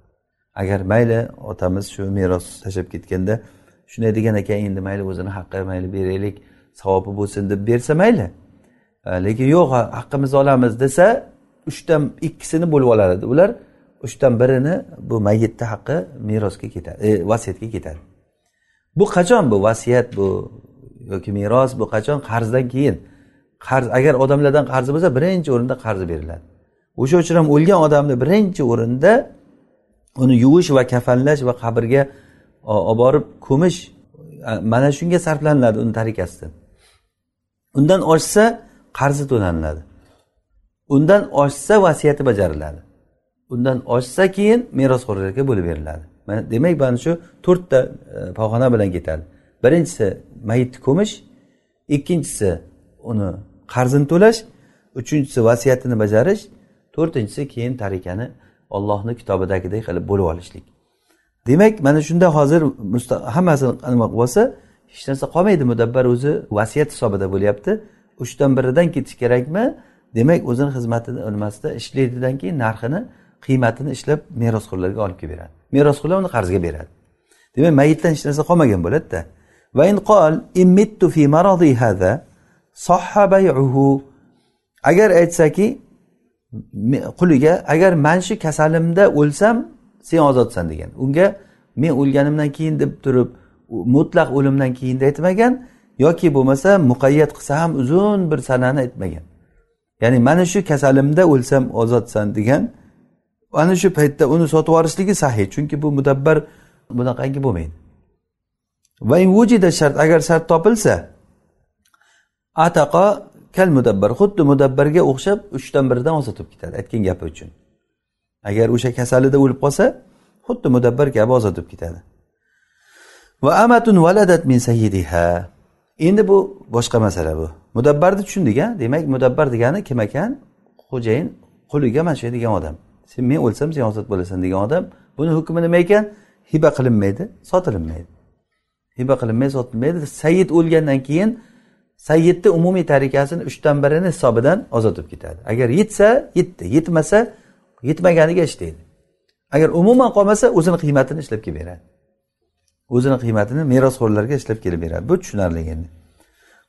agar mayli otamiz shu meros tashlab ketganda shunday degan ekan endi mayli o'zini haqqi mayli beraylik savobi bo'lsin deb bersa mayli. E, lekin yo'q haqqimizni olamiz desa uchdan ikkisini bo'lib olar edi ular uchdan birini bu mayitni haqqi merosga ketadi e, vasiyatga ketadi. Bu qachon bu vasiyat bu yoki meros bu qachon? Qarzdan keyin. Qarz agar odamlardan qarzi bo'lsa birinchi o'rinda qarzi beriladi. O'sha uchun ham o'lgan odamni birinchi o'rinda uni yuvish va kafanlash va qabrga olib borib ko'mish mana shunga sarflaniladi uni tarikasidan undan oshsa qarzi to'laniladi. Undan oshsa vasiyati bajariladi. Undan oshsa keyin merosxo'rlarga bo'lib beriladi. Mana demak mana shu to'rtta e, pog'ona bilan ketadi. Birinchisi mayitni ko'mish ikkinchisi uni qarzini to'lash uchinchisi vasiyatini bajarish to'rtinchisi keyin tarikani ollohni kitobidagidek qilib bo'lib olishlik. Demak mana shunda hozir hammasini nima qilib olsa hech narsa qolmaydi. Mudabbar o'zi vasiyat hisobida bo'lyapti. Uchdan biridan ketish kerakmi? Demak o'zini xizmatini nimasida ishlaydidan keyin narxini qiymatini ishlab merosxo'rlarga olib kelib beradi merosxo'rlar uni qarzga beradi. Demak mayitdan hech narsa qolmagan bo'ladida. Agar aytsaki quliga agar man shu kasalimda o'lsam sen ozodsan degan. Unga men o'lganimdan keyin deb turib mutlaq o'limdan keyin aytmagan yoki bo'lmasa muqayyat qilsa ham uzun bir sanani aytmagan. Ya'ni mana shu kasalimda o'lsam ozodsan degan ana shu paytda uni sotib yuborishligi sahiy chunki bu mudabbar bunaqangi bo'lmaydi. Va vujida shart agar shart topilsa ataqa kal mudabbar xuddi mudabbarga o'xshab uchdan biridan ozod bo'lib ketadi aytgan gapi uchun. Agar o'sha kasalida o'lib qolsa xuddi mudabbar kabi ozod bo'lib ketadi. Va amatun valadat min sayyidiha. Endi bu boshqa masala bu. Mudabbarni tushundik a demak mudabbar degani kim ekan? Xo'jayin quliga mana shu degan odam. Sen men o'lsam sen ozod bo'lasan degan odam buni hukmi nima ekan? Hiba qilinmaydi sotilinmaydi. Hiba qilinmaydi sotilmaydi sayyid o'lgandan keyin sayyidni umumiy tarikasini uchdan birini hisobidan ozod bo'lib ketadi. Agar yetsa yetdi yetmasa yetmaganiga ishlaydi. Agar umuman qolmasa o'zini qiymatini ishlab kelib beradi o'zini qiymatini merosxo'rlarga ishlab kelib beradi bu tushunarli endi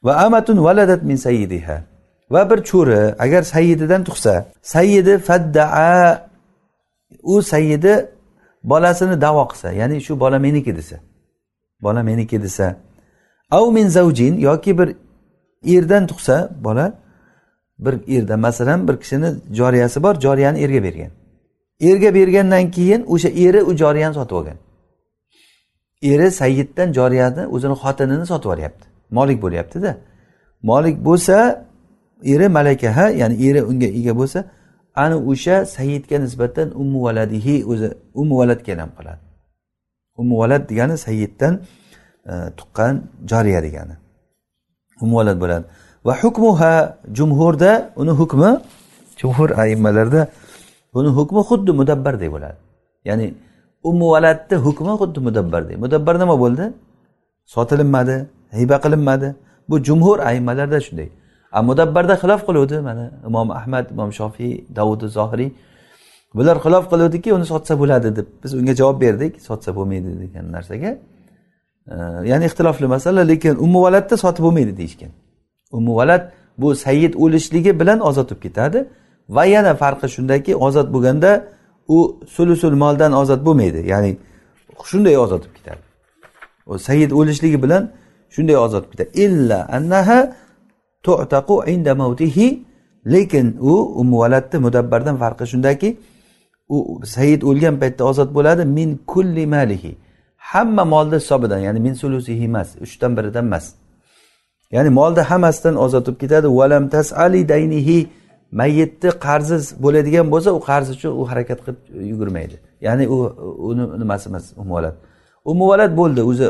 va amatun valadat min sayyidiha. Va bir cho'ri agar sayyididan tug'sa sayyidi faddaa u sayyidi bolasini davo qilsa ya'ni shu bola meniki desa bola meniki desa av min zavjin yoki bir erdan tug'sa bola bir erda masalan bir kishini joriyasi bor joriyani erga bergan. Erga bergandan keyin o'sha eri u joriyani sotib olgan. Eri sayyiddan joriyani o'zini xotinini sotib yuboryapti molik bo'lyaptida. Molik bo'lsa eri malakaha ya'ni eri unga ega bo'lsa ana o'sha sayyidga nisbatan ummu valadihi o'zi ummu valadga ham qiladi ummu valad degani sayyiddan e, tuqqan joriya degani. Ummu valad bo'ladi. Va hukmuha jumhurda uni hukmi jumhur aimmalarda buni hukmi xuddi mudabbarday bo'ladi ya'ni ummu valadni hukmi xuddi mudabbarday mudabbar nima bo'ldi? Sotilinmadi hiba qilinmadi. Bu jumhur aimmalarda shunday. A mudabbarda xilof qiluvdi mana imom ahmad imom shofiy davudi zohiriy. Bular xilof qiluvdiki uni sotsa bo'ladi deb. Biz unga javob berdik sotsa bo'lmaydi degan narsaga. Ya'ni ixtilofli masala lekin ummu valadni sotib bo'lmaydi deyishgan. Ummu valad bu sayyid o'lishligi bilan ozod bo'lib ketadi. Va yana farqi shundaki ozod bo'lganda u sulusul moldan ozod bo'lmaydi. Ya'ni shunday ozod bo'lib ketadi. U sayyid o'lishligi bilan shunday ozod bo'lib ketadi. Illa annaha tu'taqu inda mavtihi. Lekin u umuvalatni mudabbardan farqi shundaki u sayyid o'lgan paytda ozod bo'ladi min kulli malihi. Hamma molni hisobidan ya'ni min sulusihi emas uchdan biridan emas. Ya'ni molni hammasidan ozod bo'lib ketadi. Valam tasali daynihi. Mayyitni qarzi bo'ladigan bo'lsa u qarz uchun u harakat qilib yugurmaydi. Ya'ni u uni nimasi emas umuvalat umuvalat bo'ldi. O'zi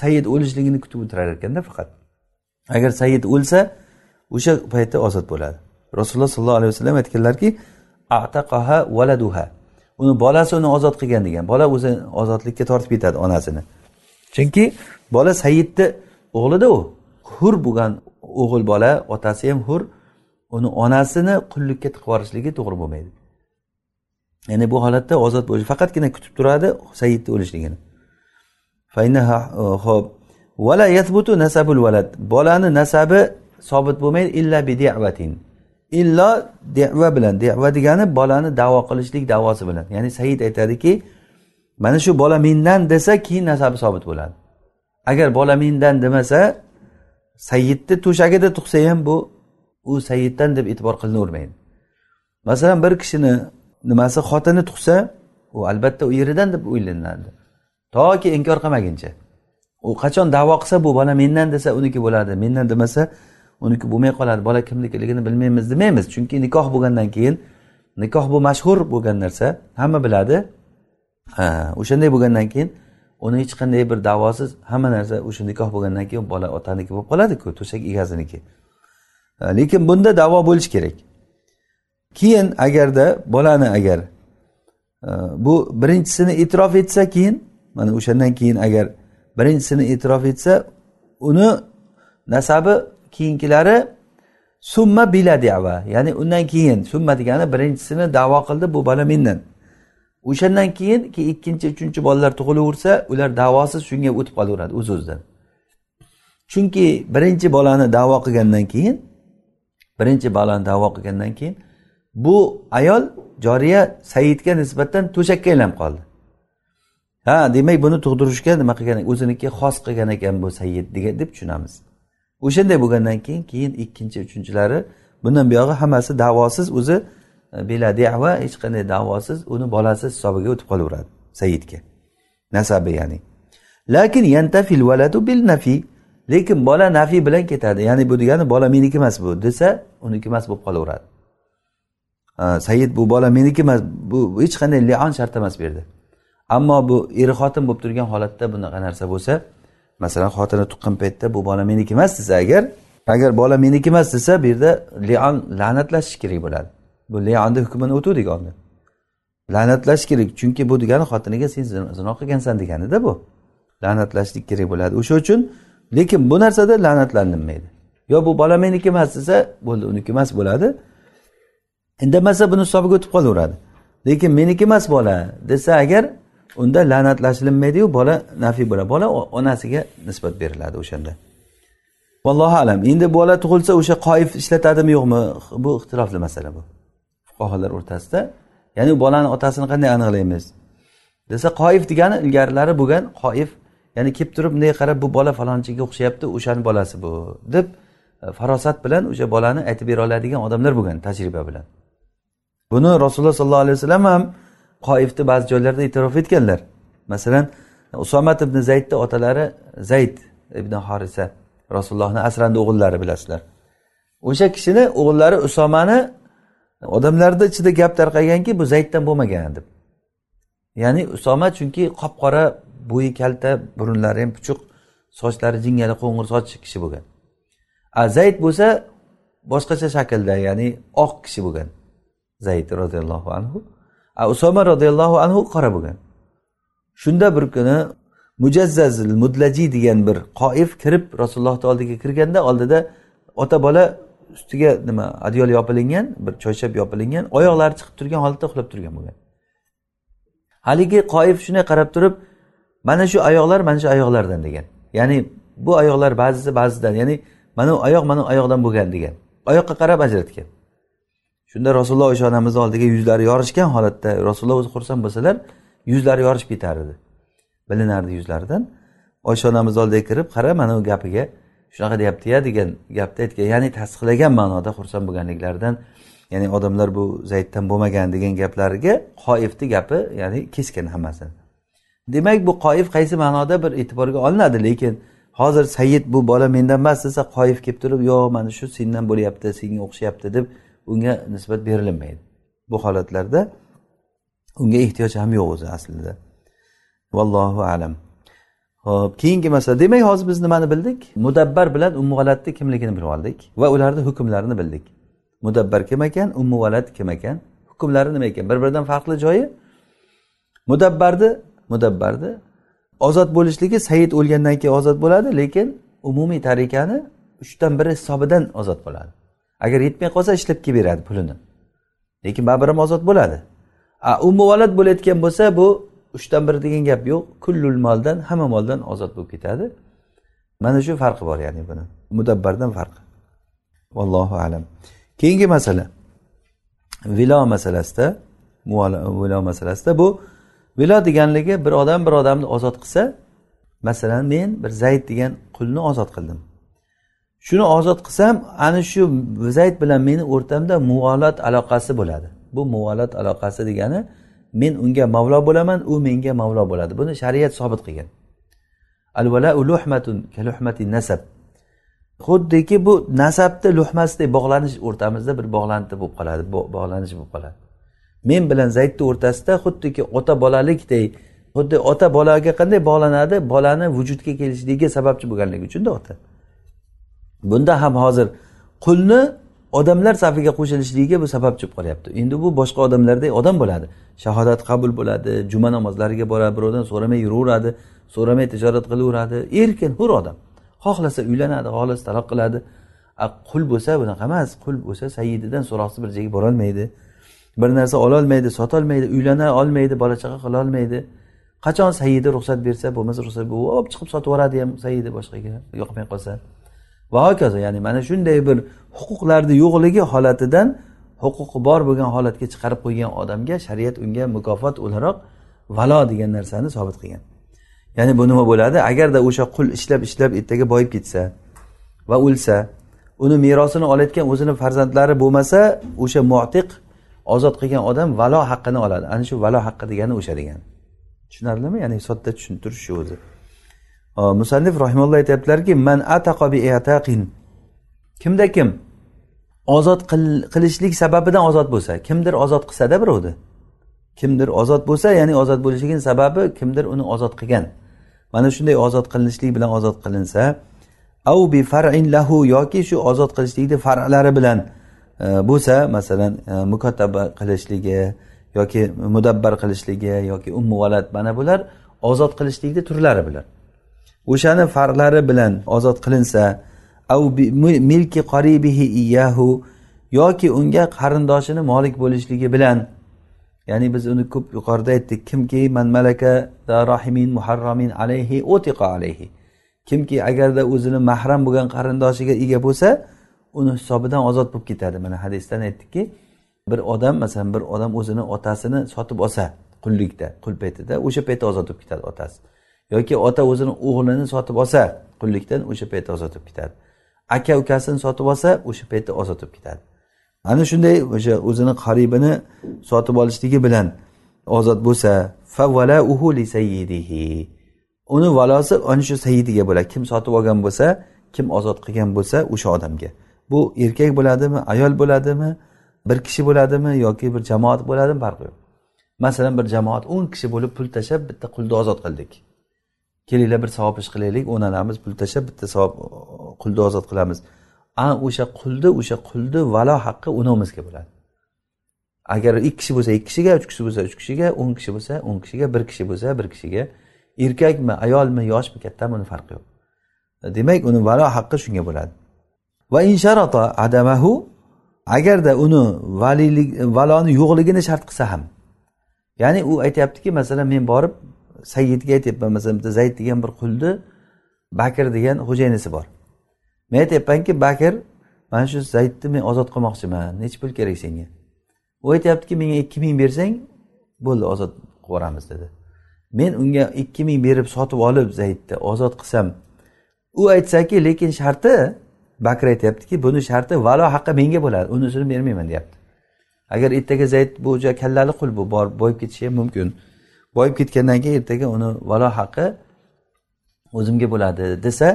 sayyid o'lishligini kutib o'tirar ekanda faqat. Agar sayyid o'lsa o'sha paytda ozod bo'ladi. Rasululloh sollallohu alayhi vasallam aytganlarki ataqaha valaduha uni bolasi uni ozod qilgan degan. Bola o'zi ozodlikka tortib ketadi onasini. Chunki bola sayyidni o'g'lida u. hur bo'lgan o'g'il bola otasi ham hur uni onasini qullikka tiqib yuborishligi to'g'ri bo'lmaydi. Ya'ni bu holatda ozod bo'lish faqatgina kutib turadi saidni o'lishligini. Ho'p vala yathbutu nasabul valad bolani nasabi sobit bo'lmaydi illa bi di'vatin. Illo deva bilan. Deva degani bolani davo qilishlik davosi bilan. Ya'ni said aytadiki mana shu bola mendan desa keyin nasabi sobit bo'ladi. Agar bola mendan demasa sayyidni to'shagida tug'sa ham bu u sayyiddan deb e'tibor qilinavermaydi. Masalan bir kishini nimasi xotini tug'sa u albatta u yeridan deb o'ylanadi. Toki inkor qilmaguncha. U qachon davo qilsa bu bola mendan desa uniki bo'ladi mendan demasa uniki bo'lmay qoladi bola kimnikiligini bilmaymiz demaymiz. Chunki nikoh bo'lgandan keyin nikoh bu mashhur bo'lgan narsa hamma biladi. Ha o'shanday bo'lgandan keyin uni hech qanday bir davosiz hamma narsa o'sha nikoh bo'lgandan keyin bola otaniki bo'lib qoladiku to'shak egasiniki lekin bunda davo bo'lishi kerak. Keyin agarda bolani agar bu birinchisini e'tirof etsa keyin mana o'shandan keyin agar birinchisini e'tirof etsa uni nasabi keyingilari summa bila dava ya'ni undan keyin summa degani birinchisini davo qildi bu bola mendan. O'shandan keyin ikkinchi uchinchi bolalar tug'ilaversa ular davosiz shunga o'tib qolaveradi o'z o'zidan. Chunki birinchi bolani davo qilgandan keyin birinchi bolani davo qilgandan keyin bu ayol joriya saidga nisbatan to'shakka aylanib qoldi. Ha demak buni tug'dirishga nima qilgan o'ziniki xos qilgan ekan bu sayid degan deb tushunamiz. O'shanday bo'lgandan keyin keyin ikkinchi uchinchilari bundan buyog'i hammasi davosiz o'zi bila dava hech qanday davosiz uni bolasi hisobiga o'tib qolaveradi saidga. Nasabi ya'ni. Lakin yantafil valadu bil nafi lekin bola nafiy bilan ketadi. Ya'ni bu degani bola meniki emas bu desa uniki emas bo'lib qolaveradi. Sayid bu bola meniki emas bu hech qanday lion shart emas bu yerda. Ammo bu er xotin bo'lib turgan holatda bunaqa narsa bo'lsa masalan xotini tuqqan paytda bu bola meniki emas desa agar agar bola meniki emas desa bu yerda lion la'natlashish kerak bo'ladi. Bu lionni hukmini o'tuvdik oldin. La'natlash kerak chunki bu degani xotiniga sen zino qilgansan deganida bu. La'natlashlik kerak bo'ladi. O'sha uchun lekin bu narsada la'natlanilmaydi yo bu bola meniki emas desa bo'ldi uniki emas bo'ladi. Indamasa buni hisobiga o'tib qolaveradi. Lekin meniki emas bola desa agar unda la'natlashilinmaydiyu bola nafiy bo'ladi bola onasiga nisbat beriladi o'shanda. Vallohu alam. Endi bola tug'ilsa o'sha qoif ishlatadimi yo'qmi? Bu ixtilofli masala bu. Fuqarolar o'rtasida. Ya'ni bolani otasini qanday aniqlaymiz? Desa qoif degani ilgarilari bo'lgan qoif. Ya'ni kelib turib bunday qarab bu bola falonchiga o'xshayapti o'shani bolasi bu deb e, farosat bilan o'sha bolani aytib bera oladigan odamlar bo'lgan tajriba bilan. Buni rasululloh sollallohu alayhi vasallam ham qoifni ba'zi joylarda e'tirof etganlar. Masalan usomat ibn zaydni otalari zayd ibn horisa rasulullohni asrandi o'g'illari bilasizlar. O'sha kishini o'g'illari usomani odamlarni ichida gap tarqaganki bu zayddan bo'lmagan deb. Ya'ni usoma chunki qop qora bo'yi kalta burunlari ham puchuq sochlari jingala qo'ng'ir soch kishi bo'lgan. A zayd bo'lsa boshqacha shaklda ya'ni oq kishi bo'lgan. Zayd roziyallohu anhu. A usoma roziyallohu anhu qora bo'lgan. Shunda bir kuni mujazzazil mudlaji degan bir qoif kirib rasulullohni oldiga kirganda oldida ota bola ustiga nima adyol yopilingan bir choyshab yopilingan oyoqlari chiqib turgan holatda uxlab turgan bo'lgan. Haligi qoif shunday qarab turib mana shu oyoqlar mana shu oyoqlardan degan. Ya'ni bu oyoqlar ba'zisi ba'zidan ya'ni mana bu oyoq mana bu oyoqdan bo'lgan degan. Oyoqqa qarab ajratgan. Shunda rasululloh oysha onamizni oldiga yuzlari yorishgan holatda rasululloh o'zi xursand bo'lsalar yuzlari yorishib ketar edi. Bilinardi yuzlaridan. Oysha onamizni oldiga kirib qara mana bu gapiga shunaqa deyaptiya degan gapni aytgan ya'ni tasdiqlagan ma'noda xursand bo'lganliklaridan ya'ni odamlar bu zayddan bo'lmagan degan gaplariga qoifni gapi ya'ni keskin hammasi. Demak bu qoif qaysi ma'noda bir e'tiborga olinadi lekin hozir sayyid bu bola mendan emas desa qoif kelib turib yo'q mana shu sendan bo'lyapti senga o'xshayapti deb unga nisbat berilinmaydi. Bu holatlarda unga ehtiyoj ham yo'q o'zi aslida. Vallohu alam. Ho'p keyingi masala. Demak hozir biz nimani bildik? Mudabbar bilan ummu valadni kimligini bilib oldik va ularni hukmlarini bildik. Mudabbar kim ekan ummu valad kim ekan? Hukmlari nima ekan? Bir biridan farqli joyi. Mudabbarni mudabbarni ozod bo'lishligi sayid o'lgandan keyin ozod bo'ladi lekin umumiy tarikani uchdan biri hisobidan ozod bo'ladi. Agar yetmay qolsa ishlab kelib beradi pulini. Lekin baribir ham ozod bo'ladi. A ummu valad bo'layotgan bo'lsa bu uchdan bir degan gap yo'q. Kullul moldan hamma moldan ozod bo'lib ketadi. Mana shu farqi bor ya'ni buni. Mudabbardan farqi. Vallohu alam. Keyingi masala. Vilo masalasida vilo masalasida bu vilo deganligi bir odam bir odamni ozod qilsa masalan men bir zayd degan qulni ozod qildim. Shuni ozod qilsam ana shu zayd bilan meni o'rtamda muvolat aloqasi bo'ladi. Bu muvolat aloqasi degani men unga mavlo bo'laman u menga mavlo bo'ladi. Buni shariat sobit qilgan. Al luhmatun nasab. Xuddiki bu nasabni luhmasidek bog'lanish o'rtamizda bir bog'lanti bo'lib qoladi bog'lanish bo'lib qoladi. Men bilan zaydni o'rtasida xuddiki ota bolalikdek xuddi ota bolaga qanday bog'lanadi? Bolani vujudga kelishligiga sababchi bo'lganligi uchunda ota bunda ham hozir qulni odamlar safiga qo'shilishligiga bu sababchi bo'lib qolyapti. Endi bu boshqa odamlardek odam bo'ladi. Shahodat qabul bo'ladi juma namozlariga boradi birovdan so'ramay yuraveradi so'ramay tijorat qilaveradi. Erkin hur odam. Xohlasa uylanadi xohlasa taloq qiladi. Qul bo'lsa bunaqa emas. Qul bo'lsa sayyididan so'roqsiz bir joyga borolmaydi. Bir narsa ololmaydi sotolmaydi uylana olmaydi bola chaqa qilolmaydi qachon sayyidi ruxsat bersa bo'lmasa ruxsat olib chiqib sotib yuboradi ham sayyidi boshqaga yoqmay qolsa. Va hokazo ya'ni mana shunday bir huquqlarni yo'qligi holatidan huquqi bor bo'lgan holatga chiqarib qo'ygan odamga shariat unga mukofot o'laroq valo degan narsani sobit qilgan. Ya'ni bu nima bo'ladi? Agarda o'sha qul ishlab ishlab ertaga boyib ketsa va o'lsa uni merosini olayotgan o'zini farzandlari bo'lmasa o'sha motiq ozod qilgan odam valo haqqini oladi. Ana shu valo haqqi degani o'sha degani. Tushunarlimi? Ya'ni sodda tushuntirish shu o'zi. Musannif rahimalloh aytyaptilarki man ataqa bi kimda kim? Ozod qilishlik sababidan ozod bo'lsa kimdir ozod qilsada birovni. Kimdir ozod bo'lsa ya'ni ozod bo'lishligini sababi kimdir uni ozod qilgan. Mana shunday ozod qilinishlik bilan ozod qilinsa au bi farin lahu yoki shu ozod qilishlikni far'lari bilan e, bo'lsa masalan e, mukottaba qilishligi yoki mudabbar qilishligi yoki ummu valad mana bular ozod qilishlikni turlari bilan. O'shani farqlari bilan ozod qilinsa milki qoribihi iyahu yoki unga qarindoshini molik bo'lishligi bilan ya'ni biz uni ko'p yuqorida aytdik kimki man malaka rahimin muharramin alayhi utiqa alayhi. Kimki agarda o'zini mahram bo'lgan qarindoshiga ega bo'lsa uni hisobidan ozod bo'lib ketadi. Mana hadisdan aytdikki bir odam masalan bir odam o'zini otasini sotib olsa qullikda qul paytida o'sha paytda ozod bo'lib ketadi otasi. Yoki ota o'zini o'g'lini sotib olsa qullikdan o'sha paytda ozod bo'lib ketadi. Aka ukasini sotib olsa o'sha paytda ozod bo'lib ketadi. Ana shunday o'sha o'zini qaribini sotib olishligi bilan ozod bo'lsa uni valosi ana shu sayyidiga bo'ladi. Kim sotib olgan bo'lsa kim ozod qilgan bo'lsa o'sha odamga. Bu erkak bo'ladimi ayol bo'ladimi bir kishi bo'ladimi yoki bir jamoat bo'ladimi farqi yo'q. Masalan bir jamoat o'n kishi bo'lib pul tashlab bitta qulni ozod qildik. Kelinglar bir savob ish qilaylik o'nalamiz pul tashlab bitta savob qulni ozod qilamiz. A o'sha qulni o'sha qulni valo haqqi o'novimizga bo'ladi. Agar ikki kishi bo'lsa ikki kishiga uch kishi bo'lsa uch kishiga o'n kishi bo'lsa o'n kishiga bir kishi bo'lsa bir kishiga. Erkakmi ayolmi yoshmi kattami uni farqi yo'q. Demak uni valo haqqi shunga bo'ladi. Va insharota adamahu agarda uni valiylik valoni yo'qligini shart qilsa ham. Ya'ni u aytyaptiki masalan men borib sayyidga aytyapman masalan bitta zayd degan bir qulni bakr degan xo'jayinisi bor. Men aytyapmanki bakr mana shu zaydni men ozod qilmoqchiman nechi pul kerak senga? U aytyaptiki menga ikki ming bersang bo'ldi ozod qilib yuboramiz dedi. Men unga ikki ming berib sotib olib zaydni ozod qilsam u aytsaki lekin sharti bakr aytyaptiki buni sharti valo haqqi menga bo'ladi unisini bermayman deyapti. Agar ertaga zayd bu kallali qul bu bor boyib ketishi ham mumkin. Boyib ketgandan keyin ertaga uni valo haqqi o'zimga bo'ladi desa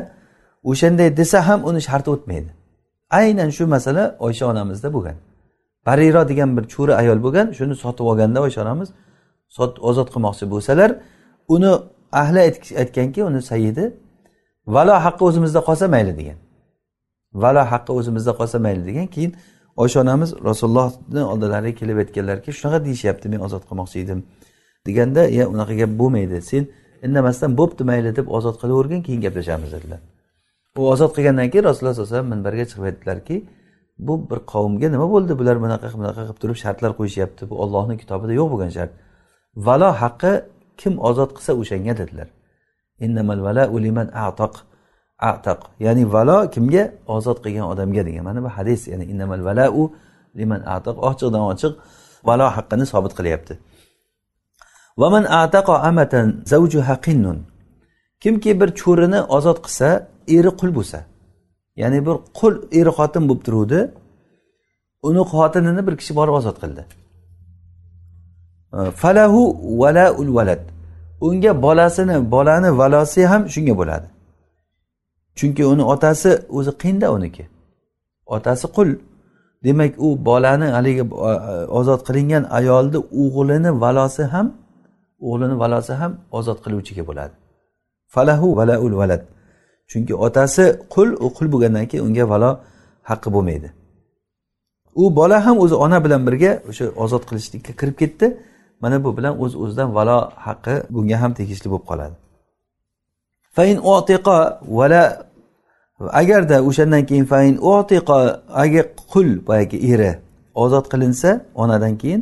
o'shanday desa ham uni sharti o'tmaydi. Aynan shu masala oysha onamizda bo'lgan. Bariro degan bir cho'ri ayol bo'lgan shuni sotib olganda oysha onamiz ozod qilmoqchi bo'lsalar uni ahli aytganki uni sayidi valo haqqi o'zimizda qolsa mayli degan. Valo haqqi o'zimizda qolsa mayli degan. Keyin oysha onamiz rasulullohni oldilariga kelib aytganlarki shunaqa deyishyapti men ozod qilmoqchi edim. Deganda ya unaqa gap bo'lmaydi sen indamasdan bo'pti mayli deb ozod qilavergin keyin gaplashamiz dedilar. U ozod qilgandan keyin rasululloh sallallohu alayhi vasallam minbarga chiqib aytdilarki bu bir qavmga nima bo'ldi? Bular bunaqa bunaqa qilib turib shartlar qo'yishyapti bu ollohni kitobida yo'q bo'lgan shart. Valo haqqi kim ozod qilsa o'shanga dedilar. Atoq ya'ni valo kimga? Ozod qilgan odamga degan. Mana bu hadis ya'ni innamal valau liman atoq ochiqdan ochiq valo haqqini sobit qilyapti. Vaman ataqa amatan zavjuha qinnun kimki bir cho'rini ozod qilsa eri qul bo'lsa. Ya'ni bir qul eri xotin bo'lib turuvdi uni xotinini bir kishi borib ozod qildi. Falahu valaul valad unga bolasini bolani valosi ham shunga bo'ladi. Chunki uni otasi o'zi qiyinda uniki. Otasi qul. Demak u bolani haligi e, ozod qilingan ayolni o'g'lini valosi ham o'g'lini valosi ham ozod qiluvchiga bo'ladi. Falahu valaul valad. Chunki otasi qul u qul bo'lgandan keyin unga valo haqqi bo'lmaydi. U bola ham o'zi ona bilan birga o'sha ozod qilishlikka kirib ketdi. Mana bu bilan o'z uz o'zidan valo haqqi bunga ham tegishli bo'lib qoladi. Fain otiqa vala agarda o'shandan keyin fain otiqa agar qul boyagi eri ozod qilinsa onadan keyin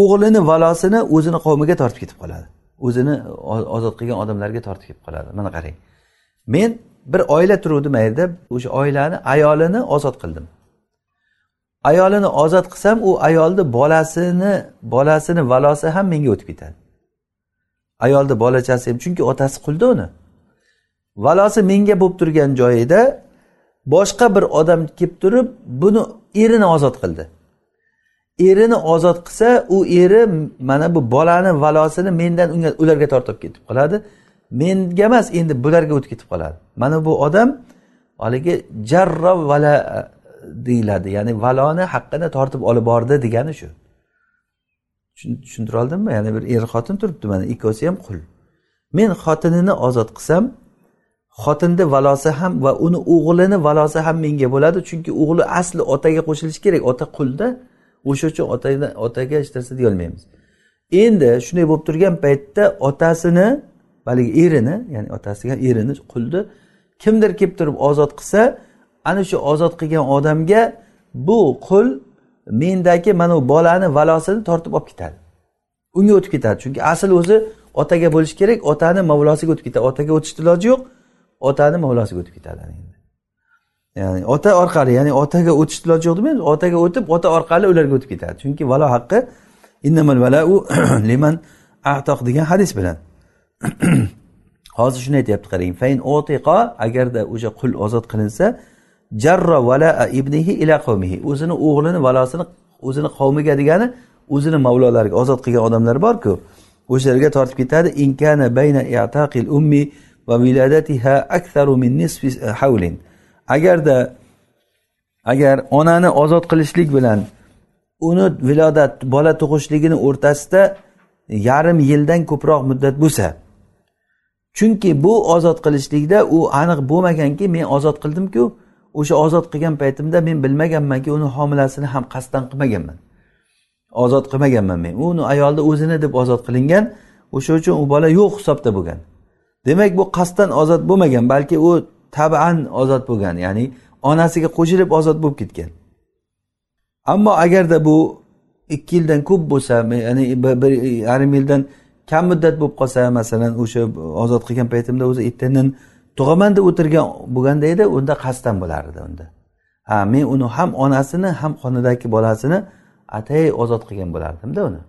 o'g'lini valosini o'zini qavmiga tortib ketib qoladi. O'zini ozod qilgan odamlarga tortib ketib qoladi. Mana qarang. Men bir oila turuvdi mayda o'sha oilani ayolini ozod qildim. Ayolini ozod qilsam u ayolni bolasini bolasini valosi ham menga o'tib ketadi. Ayolni bolachasi ham chunki otasi qulda uni. Valosi menga bo'lib turgan joyida boshqa bir odam kelib turib buni erini ozod qildi. Erini ozod qilsa u eri mana bu bolani valosini mendan unga ularga tortib ketib qoladi. Menga emas endi bularga o'tib ketib qoladi. Mana bu odam haligi jarro vala e, deyiladi. Ya'ni valoni haqqini tortib olib bordi degani shu. Tushuntira oldimmi? Ya'ni bir er xotin turibdi mana ikkovsi ham qul. Men xotinini ozod qilsam xotinni valosi ham va uni o'g'lini valosi ham menga bo'ladi chunki o'g'li asli otaga qo'shilishi kerak ota qulda. O'sha uchun otaga otaga hech narsa deyolmaymiz. Endi shunday bo'lib turgan paytda otasini haligi erini ya'ni otasiga erini qulni kimdir kelib turib ozod qilsa ana shu ozod qilgan odamga bu qul mendagi mana bu bolani valosini tortib olib ketadi. Unga o'tib ketadi. Chunki asl o'zi otaga bo'lishi kerak otani mavlosiga o'tib ketadi. Otaga o'tishni iloji yo'q otani mavlosiga o'tib ketadi. Ya'ni ota orqali ya'ni otaga o'tish iloji yo'q demaymiz otaga o'tib ota orqali ularga o'tib ketadi. Chunki valo haqqi innamal valau liman atoq degan hadis bilan. Hozir shuni aytyapti qarang. Fain otiqa agarda o'sha qul ozod qilinsa jarra vala ibnihi ila qavmihi. O'zini o'g'lini valosini o'zini qavmiga degani o'zini mavlolariga ozod qilgan odamlar borku. O'shalarga tortib ketadi inkana bayna i'taqil ummi va viladatiha aktharu min nisfi havlin agarda agar onani ozod qilishlik bilan uni vilodat bola tug'ishligini o'rtasida yarim yildan ko'proq muddat bo'lsa chunki bu ozod qilishlikda u aniq bo'lmaganki men ozod qildimku o'sha ozod qilgan paytimda men bilmaganmanki uni homilasini ham qasddan qilmaganman. Ozod qilmaganman men. Uni ayolni o'zini deb ozod qilingan o'sha uchun u bola yo'q hisobda bo'lgan. Demak bu qasddan ozod bo'lmagan balki u taban ozod bo'lgan ya'ni onasiga qo'shilib ozod bo'lib ketgan. Ammo agarda bu ikki yildan ko'p bo'lsa ya'ni bir yarim yildan kam muddat bo'lib qolsa masalan o'sha ozod qilgan paytimda o'zi ertadan tug'aman deb o'tirgan bo'lganda edi unda qasddan bo'lar edi unda. Ha men uni ham onasini ham qonidagi bolasini atay ozod qilgan bo'lardimda uni.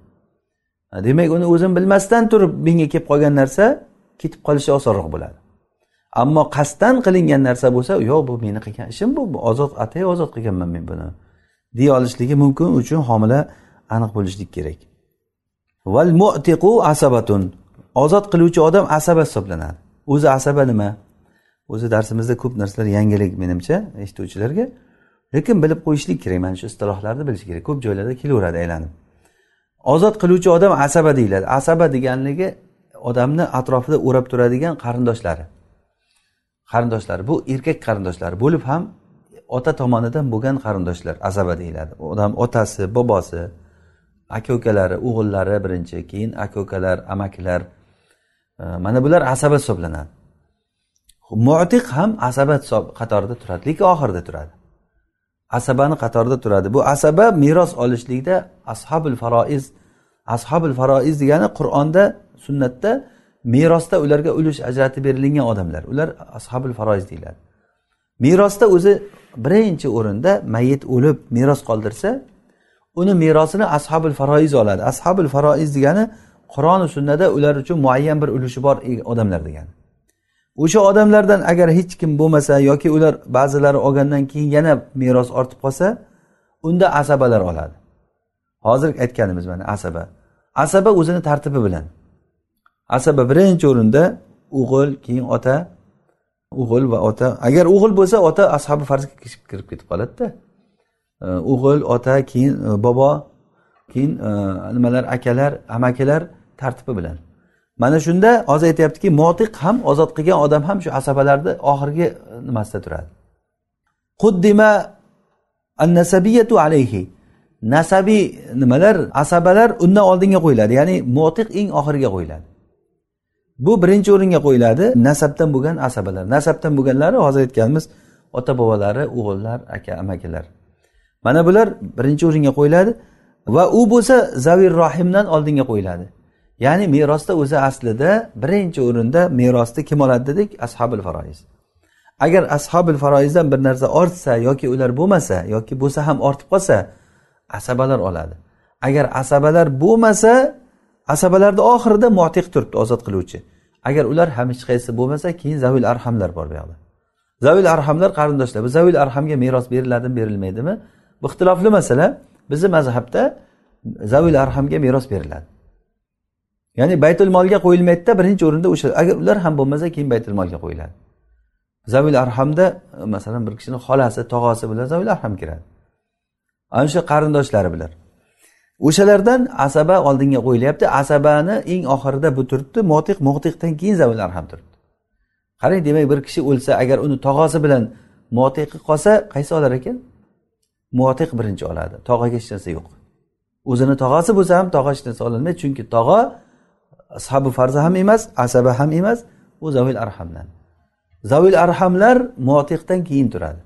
Demak uni o'zim bilmasdan turib menga kelib qolgan narsa ketib qolishi osonroq bo'ladi. Ammo qasddan qilingan narsa bo'lsa yo'q bu meni qilgan ishim bu ozod atay ozod qilganman men buni. Deya olishligi mumkin uchun homila aniq bo'lishlik kerak. Val mu'tiqu asabatun. Ozod qiluvchi odam asaba hisoblanadi o'zi asaba nima? O'zi darsimizda ko'p narsalar yangilik menimcha eshituvchilarga. Lekin bilib qo'yishlik kerak mana shu istilohlarni bilish kerak. Ko'p joylarda kelaveradi aylanib. Ozod qiluvchi odam asaba deyiladi. Asaba deganligi odamni atrofida o'rab turadigan qarindoshlari qarindoshlari bu erkak qarindoshlari bo'lib ham ota tomonidan bo'lgan qarindoshlar asaba deyiladi. Odam otasi bobosi aka ukalari o'g'illari birinchi keyin aka ukalar amakilar e, mana bular asaba hisoblanadi. Mutiq ham asaba qatorida turadi lekin oxirida turadi. Asabani qatorida turadi. Bu asaba meros olishlikda ashabul faroiz ashabul faroiz degani qur'onda sunnatda merosda ularga ulush ajratib berilgan odamlar. Ular ashabul faroiz deyiladi. Merosda o'zi birinchi o'rinda mayit o'lib meros qoldirsa uni merosini ashabul faroiz oladi. Ashabul faroiz degani qur'oni sunnada ular uchun muayyan bir ulushi bor e, odamlar degani. O'sha odamlardan agar hech kim bo'lmasa yoki ular ba'zilari olgandan keyin yana meros ortib qolsa unda asabalar oladi. Hozir aytganimiz mana asaba. Asaba o'zini tartibi bilan asaba birinchi o'rinda o'g'il keyin ota o'g'il va ota. Agar o'g'il bo'lsa ota ashabi farzga kirib ketib qoladida. E, o'g'il ota keyin e, bobo keyin e, nimalar akalar amakilar tartibi bilan. Mana shunda hozir aytyaptiki motiq ham ozod qilgan odam ham shu asabalarni oxirgi nimasida turadi. Quddima an nasabiyatu alayhi. Nasabiy nimalar asabalar undan oldinga qo'yiladi. Ya'ni motiq eng oxiriga qo'yiladi. Bu birinchi o'ringa qo'yiladi. Nasabdan bo'lgan asabalar. Nasabdan bo'lganlari hozir aytganimiz ota bobolari o'g'illar aka amakilar. Mana bular birinchi o'ringa qo'yiladi va u bo'lsa zavir rohimdan oldinga qo'yiladi. Ya'ni merosda o'zi aslida birinchi o'rinda merosni kim oladi dedik? Ashabul faroiz. Agar ashabul faroizdan bir narsa ortsa yoki ular bo'lmasa yoki bo'lsa ham ortib qolsa asabalar oladi. Agar asabalar bo'lmasa asabalarni oxirida motiq turibdi ozod qiluvchi. Agar ular ham hech qaysi bo'lmasa keyin zavil arhamlar bor bu yoqda. Zavil arhamlar qarindoshlar. Bu zavil arhamga meros beriladimi berilmaydimi? Bu ixtilofli masala. Bizni mazhabda zavil arhamga meros beriladi. Ya'ni baytul molga qo'yilmaydida birinchi o'rinda o'sha agar ular ham bo'lmasa keyin baytul molga qo'yiladi. Zavil arhamda masalan bir kishini xolasi tog'asi bilan zavil arham kiradi. Ana o'sha qarindoshlari bilan. O'shalardan asaba oldinga qo'yilyapti. Asabani eng oxirida bu turibdi. Motiq motiqdan keyin zavil ham turibdi. Qarang demak bir kishi o'lsa agar uni tog'asi bilan motiqi qolsa qaysi olar ekan? Motiq birinchi oladi. Tog'aga hech narsa yo'q. O'zini tog'asi bo'lsa ham tog'a hech narsa ololmaydi chunki tog'a ashabi farzi ham emas asaba ham emas u zavil arhamdan. Zavil arhamlar motiqdan keyin turadi.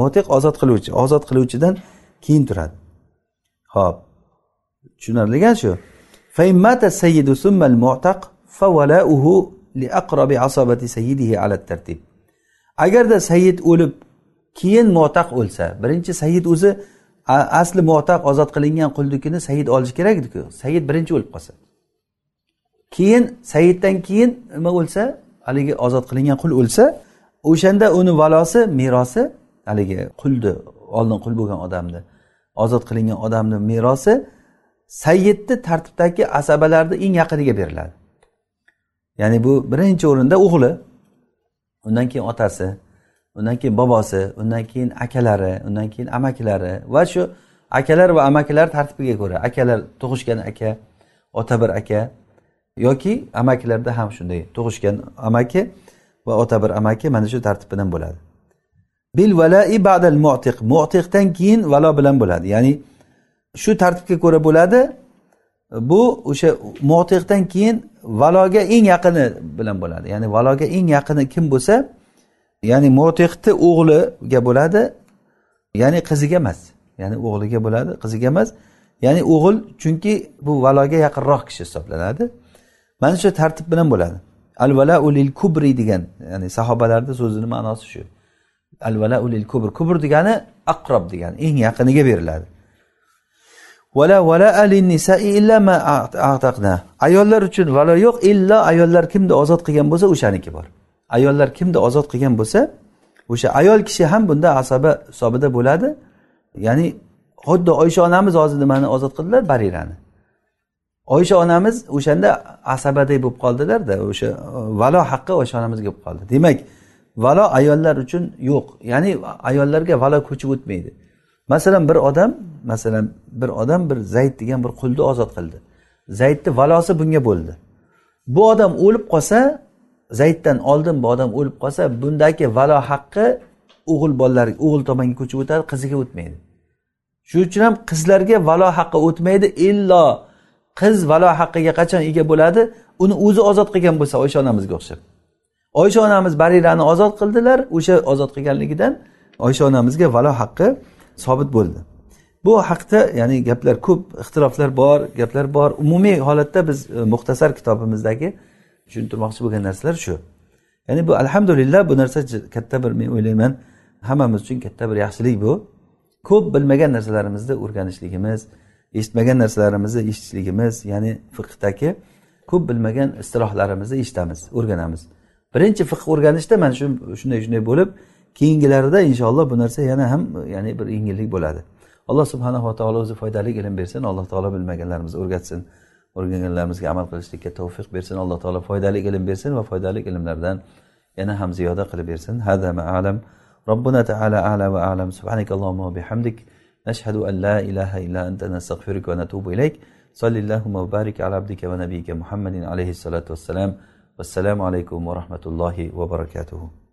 Motiq ozod qiluvchi ozod qiluvchidan keyin turadi. Ho'p tushunarli shu. Agarda sayyid o'lib keyin mo'taq o'lsa birinchi sayid o'zi asli mo'taq ozod qilingan qulnikini sayid olishi kerak ediku sayid birinchi o'lib qolsa. Keyin sayyiddan keyin nima o'lsa? Haligi ozod qilingan qul o'lsa o'shanda uni valosi merosi haligi qulni oldin qul bo'lgan odamni ozod qilingan odamni merosi sayyidni tartibdagi asabalarni eng yaqiniga beriladi. Ya'ni bu birinchi o'rinda o'g'li undan keyin otasi undan keyin bobosi undan keyin akalari undan keyin amakilari va shu akalar va amakilar tartibiga ko'ra akalar tug'ishgan aka ota bir aka yoki amakilarda ham shunday tug'ishgan amaki va ota bir amaki mana shu tartib bilan bo'ladi. Bil valai ba'dal mu'tiq mu'tiqdan keyin valo bilan bo'ladi. Ya'ni shu tartibga ko'ra bo'ladi. Bu o'sha motiqdan keyin valoga eng yaqini bilan bo'ladi. Ya'ni valoga eng yaqini kim bo'lsa ya'ni motiqni o'g'liga bo'ladi ya'ni qiziga emas. Ya'ni o'g'liga bo'ladi qiziga emas. Ya'ni o'g'il chunki bu valoga yaqinroq kishi hisoblanadi. Mana shu tartib bilan bo'ladi. Al vala ulil kubri degan ya'ni sahobalarni so'zini ma'nosi shu. Al vala ulil kubr kubr degani aqrob degani eng yaqiniga beriladi. Vala vala illa ma a'taqna. Ayollar uchun valo yo'q illo ayollar kimni ozod qilgan bo'lsa o'shaniki bor. Ayollar kimni ozod qilgan bo'lsa o'sha ayol kishi ham bunda asaba hisobida bo'ladi. Ya'ni xuddi oysha onamiz hozir nimani ozod qildilar? Barirani. Oysha onamiz o'shanda asabaday bo'lib qoldilarda o'sha valo haqqi oysha onamizga bo'lib qoldi. Demak valo ayollar uchun yo'q. Ya'ni ayollarga valo ko'chib o'tmaydi. Masalan bir odam masalan bir odam bir zayd degan bir qulni ozod qildi. Zaydni valosi bunga bo'ldi. Bu odam o'lib qolsa zayddan oldin bu odam o'lib qolsa bundagi valo haqqi o'g'il bolalar o'g'il tomonga ko'chib o'tadi qiziga o'tmaydi. Shuning uchun ham qizlarga valo haqqi o'tmaydi illo qiz valo haqqiga qachon ega bo'ladi uni o'zi ozod qilgan bo'lsa oysha onamizga o'xshab. Oysha onamiz barirani ozod qildilar o'sha ozod qilganligidan oysha onamizga valo haqqi sobit bo'ldi. Bu haqda ya'ni gaplar ko'p ixtiroflar bor gaplar bor. Umumiy holatda biz e, muxtasar kitobimizdagi tushuntirmoqchi bo'lgan narsalar shu. Ya'ni bu alhamdulillah bu narsa katta bir men o'ylayman hammamiz uchun katta bir yaxshilik bu. Ko'p bilmagan narsalarimizni o'rganishligimiz eshitmagan narsalarimizni eshitishligimiz ya'ni fiqdagi ko'p bilmagan istilohlarimizni eshitamiz o'rganamiz. Birinchi fiq o'rganishda mana shu shunday shunday bo'lib keyingilarida inshaalloh bu narsa yana ham ya'ni bir yengillik bo'ladi alloh subhanava taolo o'zi foydali ilm bersin alloh taolo bilmaganlarimizni o'rgatsin o'rganganlarimizga amal qilishlikka tavfiq bersin alloh taolo foydali ilm bersin va foydali ilmlardan yana ham ziyoda qilib bersin hada alam ربنا تعالى أعلى وأعلم سبحانك اللهم وبحمدك نشهد أن لا إله إلا أنت نستغفرك ونتوب إليك صل اللهم وبارك على عبدك ونبيك محمد عليه الصلاة والسلام والسلام عليكم ورحمة الله وبركاته